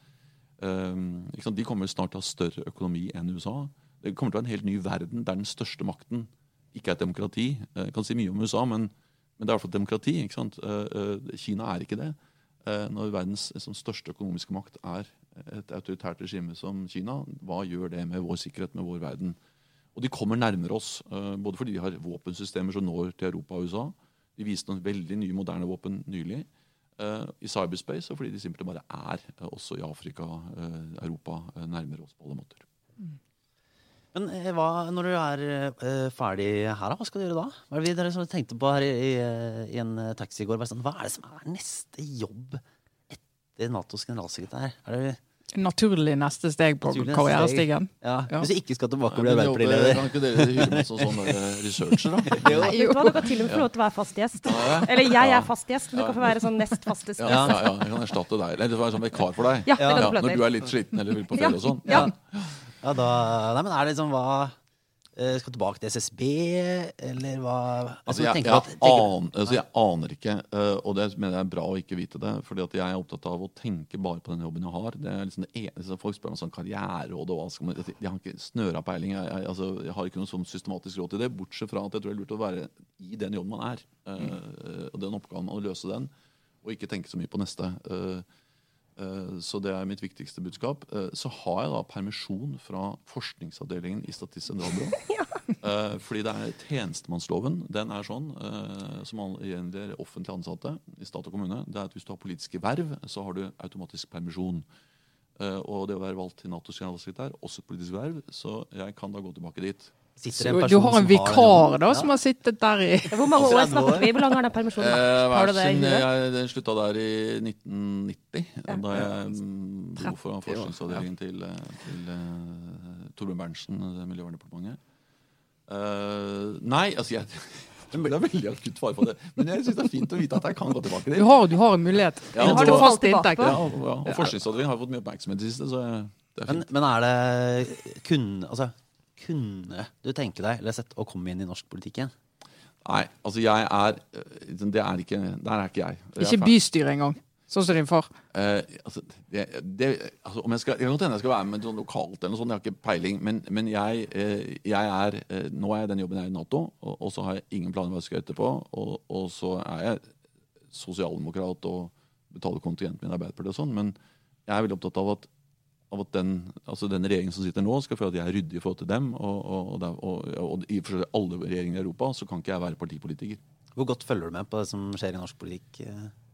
de kommer snart til å ha større økonomi enn USA. Det kommer til å være en helt ny verden der den største makten ikke er et demokrati. Jeg kan si mye om USA, men men det er i hvert fall demokrati. Eh, eh, Kina er ikke det. Eh, når verdens største økonomiske makt er et autoritært regime som Kina, hva gjør det med vår sikkerhet, med vår verden? Og de kommer nærmere oss, både fordi de har våpensystemer som når til Europa og USA. De viste noen veldig nye, moderne våpen nylig. I cyberspace, og fordi de simpelthen bare er også i Afrika, Europa, nærmere oss på alle måter. Men eh, hva, når du er ferdig her, hva skal du gjøre da? Hva er det dere tenkte på her i, i, eh, en taxi i går? Hva er det som er neste jobb etter Natos generalsekretær? Er det Naturlig neste steg på karrierestigen. Ja. ja. Hvis du ikke skal tilbake og bli Arbeiderpartileder. Kan ikke dere hyre med som sånne researcher, da? <laughs> jo. jo. Du kan til og med få lov til å være fast gjest. Eller jeg er fast gjest, men du kan få være sånn nest fasteste gjest. Ja, ja, ja, jeg kan erstatte deg. Eller være sånn vikar for deg. Når du er litt sliten eller vil på ferie og sånn. Ja. Ja, da, nei, men er det liksom hva Skal tilbake til SSB, eller hva altså, jeg, jeg, at, an, altså, jeg, aner ikke, uh, og det mener jeg er bra å ikke vite det. fordi at jeg er opptatt av å tenke bare på den jobben jeg har. Det er liksom det eneste Folk spør meg sånn karriereråd og hva skal man Jeg har ikke snøra peiling. Jeg, jeg, altså, jeg, har ikke noe sånn systematisk råd til det, bortsett fra at jeg tror det er lurt å være i den jobben man er. Mm. og den oppgaven, å løse den, og ikke tenke så mye på neste. Uh, Eh, Så det er mitt viktigste budskap. Eh, Så har jeg da permisjon fra forskningsavdelingen i Statistisk sentralbyrå. <laughs> ja. Fordi det er tjenestemannsloven. Den er sånn, eh, som gjelder offentlig ansatte i stat og kommune. Det er at Hvis du har politiske verv, så har du automatisk permisjon. Eh, Og det å være valgt til Natos generalsekretær, også et politisk verv, så jeg kan da gå tilbake dit. Sitter det en Du, har en vikar vikar da, Ja. som har sittet der i Hvor mange år snakker vi? Hvor lang er den permisjonen Eh. Har du det i siden jeg den slutta der i 1990, da jeg mm, dro fra 30 år, forskningsavdelingen til, eh, til uh, Torbjørn Berntsen, eh, Miljøverndepartementet. Uh, nei, altså jeg <laughs> Det er veldig akutt fare for det. Men jeg synes det er fint å vite at jeg kan gå tilbake Du har, du har en mulighet. Ja, til har du fast inntekt. Ja, og, ja, og Forskningsavdelingen har fått mye oppmerksomhet i det siste, så det er fint. men er det kun, altså, kunne du tenke deg eller sett, å komme inn i norsk politikk igjen? Nei, altså jeg er eh, Det er ikke Der er ikke jeg. Jeg er Ikke bystyret engang, sånn som din far. Eh, altså, det, det, altså, om jeg skal, jeg kan hende jeg skal være med sånn lokalt, eller noe sånt, jeg har ikke peiling. Men, men jeg, eh, jeg er eh, Nå er jeg den jobben jeg er i Nato, og, og så har jeg ingen planer hva jeg skal gjøre etterpå. Og, og så er jeg sosialdemokrat og betaler kontingenten min i Arbeiderpartiet og sånn. Men jeg er veldig opptatt av at, av at den, altså den regjeringen som sitter nå, skal føle at jeg er ryddig i forhold til dem. Og, og, og, og, i alle regjeringer i Europa så kan ikke jeg være partipolitiker. Hvor godt følger du med på det som skjer i norsk politikk?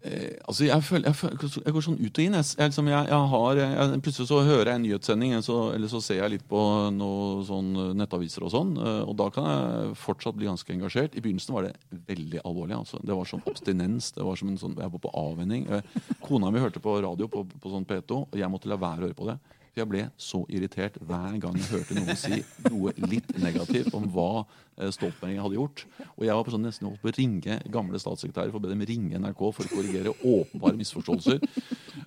Eh? Altså jeg, føler, jeg, føler, jeg går sånn ut og inn. Jeg, jeg, liksom, har, plutselig så hører jeg en nyhetssending, så, eller så ser jeg litt på noe sånn eh, nettaviser og sånn. eh, Og da kan jeg fortsatt bli ganske engasjert. I begynnelsen var det veldig alvorlig. Altså. Det var sånn abstinens. det var som en sånn, Jeg var på avvenning. Eh, Kona mi hørte på radio på, på sånn P2, og jeg måtte la være å høre på det. For jeg ble så irritert hver gang jeg hørte noen si noe litt negativt om hva eh, Stoltenberg hadde gjort. Og jeg var på sånn nesten holdt på å ringe gamle statssekretærer for å be dem ringe NRK for å korrigere åpenbare misforståelser.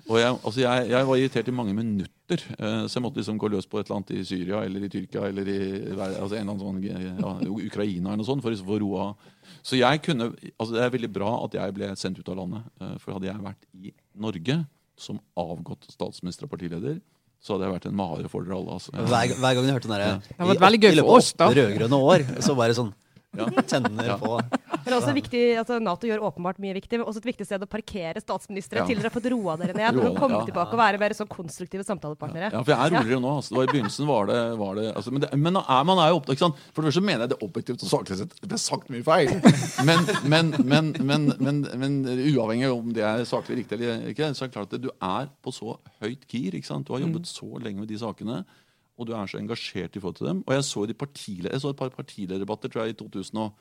Og jeg, altså jeg, jeg var irritert i mange minutter, eh, så jeg måtte liksom gå løs på et eller annet i Syria eller i Tyrkia eller i altså en eller annen sånn, ja, Ukraina eller noe sånt for å roe roa Så jeg kunne, altså det er veldig bra at jeg ble sendt ut av landet. eh, For hadde jeg vært i Norge som avgått statsminister og partileder, så hadde jeg vært en mare for dere alle. Altså. Hver, hver gang du hørte den derre Det veldig gøy i løpet av oss, åtte rød-grønne år, så bare sånn Ja. <laughs> tenner Ja. på Men også viktig, altså Nato gjør åpenbart mye viktig, men også et viktig sted å parkere statsministre Ja. til dere har fått roa dere ned. Roa, Og komme ja. tilbake og være mer sånn konstruktive samtalepartnere. Ja, for jeg er roligere nå. Altså. Det var I begynnelsen var det, var det altså, Men, det, men er, man er jo opptatt, ikke sant? For det første mener jeg det objektivt og saklig sett det er sagt mye feil. Men, men, men, men, men, men uavhengig av om det er saklig riktig eller ikke, så er det klart at du er på så høyt gir. ikke sant? Du har jobbet så lenge med de sakene, og du er så engasjert i forhold til dem. Og jeg så, de jeg så et par partilederdebatter tror jeg, i 2000 og,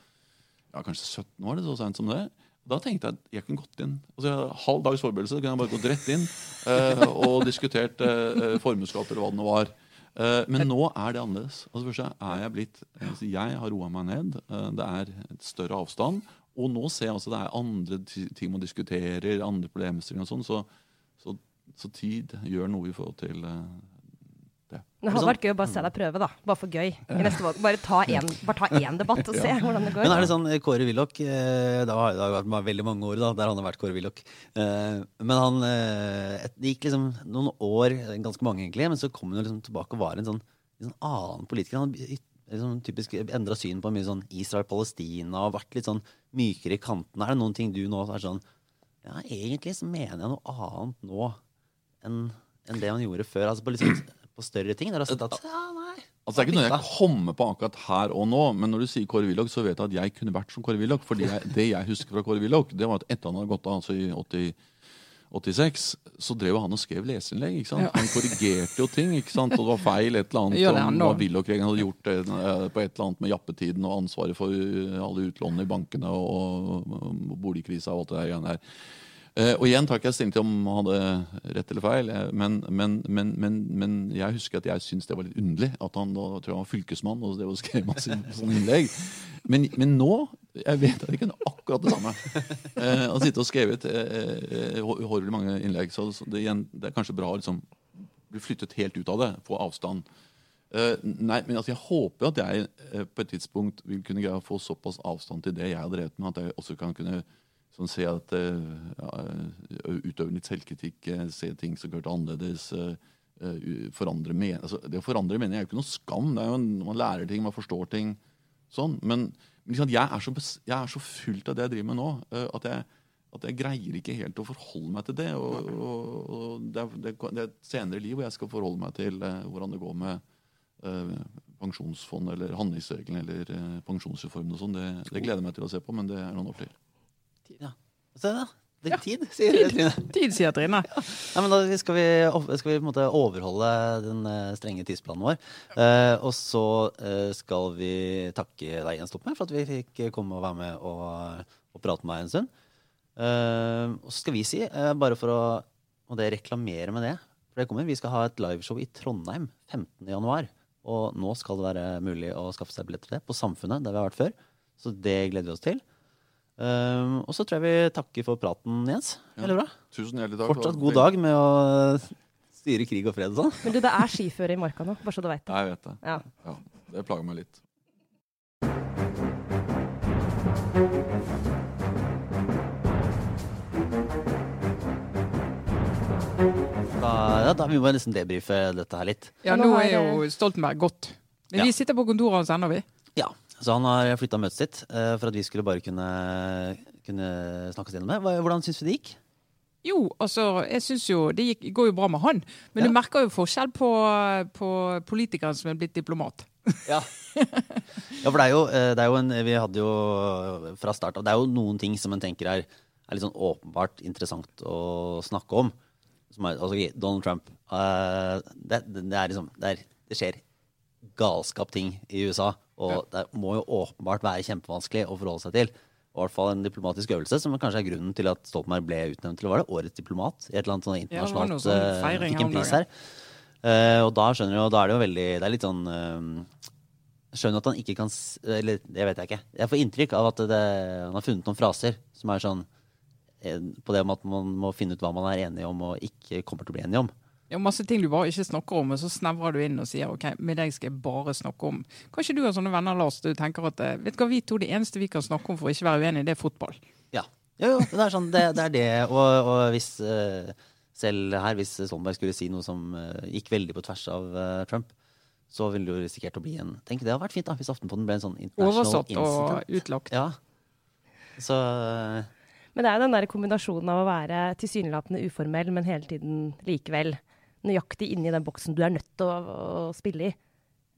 ja, kanskje 17 år, det så sent som det. Da tenkte jeg at jeg kunne gått inn altså jeg, Halv dags forberedelse kunne jeg bare gått rett inn eh, og diskutert eh, formuesskatt eller hva det nå var. Eh, men nå er det annerledes. Altså først er Jeg blitt, altså jeg har roa meg ned. Eh, det er et større avstand. Og nå ser jeg altså det er andre ting man diskuterer, andre problemstillinger og sånn. Så, så, så tid gjør noe i forhold til eh, det. Hadde vært gøy å bare se deg prøve, da. Bare for gøy. Bare ta én, bare ta én debatt og <laughs> se hvordan det går. Men er det sånn, eh, Kåre Willoch eh, Det har vært veldig mange år da, der han har vært Kåre Willoch. Eh, Men han Det gikk liksom noen år, ganske mange egentlig, men så kom han jo liksom tilbake og var en sånn, en sånn annen politiker. Han liksom typisk endra syn på mye sånn Israel-Palestina og vært litt sånn mykere i kantene. Er det noen ting du nå er sånn Ja, egentlig så mener jeg noe annet nå enn enn det han gjorde før. Altså på, liksom, på større ting. Der har sett at ja, nei. Altså, det er ikke noe jeg kommer på akkurat her og nå, men når du sier Kåre Willoch, så vet jeg at jeg kunne vært som Kåre Willoch. For det jeg husker fra Kåre Willoch, det var at etter han hadde gått av altså i 80, 86, så drev han og skrev leseinnlegg. ikke sant? Han korrigerte jo ting, ikke sant? og det var feil et eller annet det om hva Willoch-regjeringen hadde gjort eh, på et eller annet med jappetiden og ansvaret for eh, alle utlånene i bankene og, og boligkrisa og alt det der. Eh, og igjen tar ikke jeg stilling til om han hadde rett eller feil, eh, men, men, men, men, jeg husker at jeg syntes det var litt underlig at han da tror jeg var fylkesmann og det var skrev masse sånn innlegg. Men, nå jeg vet at jeg kunne akkurat det samme. Eh, å sitte og skrevet eh, eh, horribelt mange innlegg. Så, det, igjen, det er kanskje bra å liksom bli flyttet helt ut av det, få avstand. Uh, nei, men altså, Jeg håper at jeg uh, på et tidspunkt vil kunne få såpass avstand til det jeg har drevet med, at jeg også kan kunne sånn, se at eh, ja, Utøve litt selvkritikk, eh, se ting som det annerledes. eh, forandre men altså, det å forandre mening er jo ikke noe skam. det er jo Man lærer ting, man forstår ting. sånn, Men, men liksom, jeg, er så, jeg er så fullt av det jeg driver med nå, at jeg at jeg greier ikke helt å forholde meg til det. Og, og, og det, er, det, er, et senere liv hvor jeg skal forholde meg til hvordan det går med pensjonsfond eller handlingsregelen eller pensjonsreformen og sånn. Det, det, gleder jeg meg til å se på, men det er noen år til. Ja. Se da. Det er tid, sier Tid. Trine. Tid, sier Trine. Ja, men da skal vi, skal vi på en måte overholde den eh, strenge tidsplanen vår. Eh, og så eh, skal vi takke deg, Jens Stoltenberg, for at vi fikk komme og være med og, og prate med deg en stund. Eh, og så skal vi si, eh, bare for å og det reklamere med det, for det kommer, vi skal ha et liveshow i Trondheim 15. januar. Og nå skal det være mulig å skaffe seg billetter til det på Samfunnet, der vi har vært før. Så det gleder vi oss til. Um, og så tror jeg vi takker for praten, Jens. Veldig bra. Tusen hjertelig takk. Fortsatt god dag med å styre krig og fred og sånn. Men du, det er skiføre i marka nå, bare så du veit det. Jeg vet det. Ja. Ja, det plager meg litt. Da, ja, da vi må nesten debrife dette her litt. Ja, Nå er jo Stoltenberg gått. Men Ja. vi sitter på kontoret hans ennå, vi. Ja, Så han har flytta møtet sitt eh, for at vi skulle bare kunne, kunne snakke oss gjennom det. Hva- Hvordan syns vi det gikk? Jo, altså, jeg synes jo Det gikk, går jo bra med han. Men Ja. du merker jo forskjell på, på politikeren som er blitt diplomat. <laughs> Ja. ja, for det er jo, eh, det er jo en Vi hadde jo fra start av Det er jo noen ting som en tenker er, er litt sånn åpenbart interessant å snakke om. Som er, altså, Donald Trump. eh, det, det, det er liksom det, er, det skjer galskap ting i USA. Og det må jo åpenbart være kjempevanskelig å forholde seg til. Og i hvert fall en diplomatisk øvelse, som kanskje er grunnen til at Stoltenberg ble utnevnt til å være årets diplomat i et eller annet sånn Ja, det var internasjonalt sånn eh, feiring Fikk her. Eh, og da skjønner jo, da er det jo veldig Det er litt sånn uh, skjønner at han ikke kan Eller det vet jeg ikke. Jeg får inntrykk av at det, han har funnet noen fraser som er sånn På det om at man må finne ut hva man er enige om og ikke kommer til å bli enige om. Ja, masse ting du bare ikke snakker om, og så snevrer du inn og sier ok, med deg skal jeg bare snakke om Kanskje du har sånne venner, Lars, du tenker at eh, vet du hva, vi to det eneste vi kan snakke om for å ikke være uenige, det er fotball. Ja. Jo, jo, det er sånn, det, det er det. Og, og hvis eh, selv her, hvis Solberg skulle si noe som eh, gikk veldig på tvers av Trump, så ville det jo risikert å bli en Tenk, det hadde vært fint da, hvis Aftenposten ble en sånn international Oversatt og utlagt. Ja. Så Men det er jo den der kombinasjonen av å være tilsynelatende uformell, men hele tiden likevel nøyaktig inni den boksen du er nødt til å, å spille i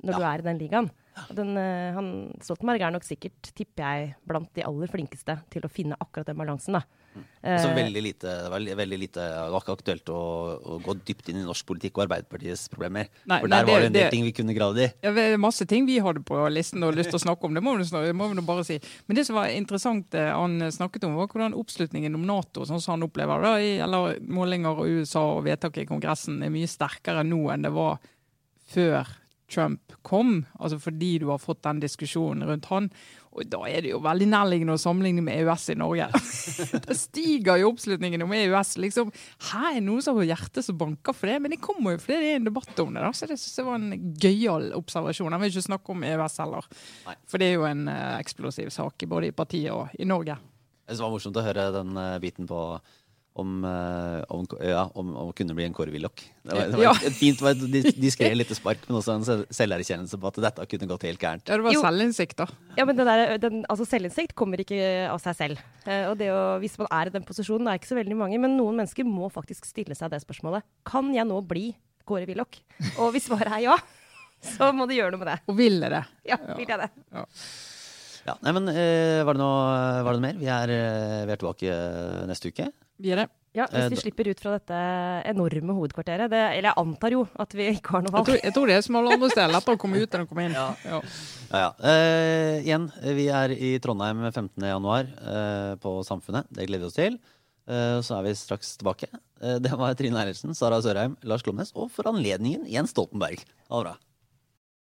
når Ja. du er i den ligaen. Den, eh, han, Stoltenberg er nok sikkert, tipper jeg, blant de aller flinkeste til å finne akkurat den balansen. da. så Eh, veldig lite, det var veldig lite Det var ikke aktuelt å, å gå dypt inn i norsk politikk og Arbeiderpartiets problemer. Nei, For nei, der var det en del det- ting vi kunne gravd i. Ja, det er masse ting vi hadde på listen og lyst til å snakke om. Det må vi, nå må vi nå bare si. Men det som var interessant eh, han snakket om, var hvordan oppslutningen om Nato, sånn som han opplever det, i- eller målinger og USA og vedtak i Kongressen, er mye sterkere nå enn det var før Trump kom. Altså fordi du har fått den diskusjonen rundt han. Og da er det jo veldig nærliggende å sammenligne med EØS i Norge. <laughs> <laughs> det stiger jo oppslutningen om EØS. liksom, Her er noen som har hjertet som banker for det, men det kommer jo fordi det er en debatt om det. da, Så det synes jeg var en gøyal observasjon. Jeg vil ikke snakke om EØS heller. Nei. For det er jo en eh, eksplosiv sak både i partiet og i Norge. Jeg synes det var morsomt å høre den eh, biten på om, eh, om, ja, om, om å kunne bli en Kåre Willoch. Det var, det var Ja. et, et fint, diskré lite spark, men også en selv- selverkjennelse på at dette kunne gått helt gærent. Ja, det var Jo. selvinnsikt, da. Ja, men det der, den, altså Selvinnsikt kommer ikke av seg selv. Eh, og det å, Hvis man er i den posisjonen, det er ikke så veldig mange, men noen mennesker må faktisk stille seg det spørsmålet. Kan jeg nå bli Kåre Willoch? Og hvis svaret er ja, <laughs> så må du gjøre noe med det. Og ville det. Ja, vil jeg det. Ja, nei, men eh, var, det noe, var det noe mer? Vi er, vi er tilbake neste uke. Vi det. Ja, Hvis Eh, vi slipper ut fra dette enorme hovedkvarteret. Det, eller jeg antar jo at vi ikke har noe Jeg valg. tror, jeg tror det er som alle andre steder. Lettere å komme ut enn å komme inn. Ja. Ja, ja. Eh, igjen, vi er i Trondheim 15. januar eh, på Samfunnet. Det gleder vi oss til. Eh, så er vi straks tilbake. Eh, det var Trine Eilertsen, Sara Sørheim, Lars Klomnes og for anledningen Jens Stoltenberg. Ha det bra.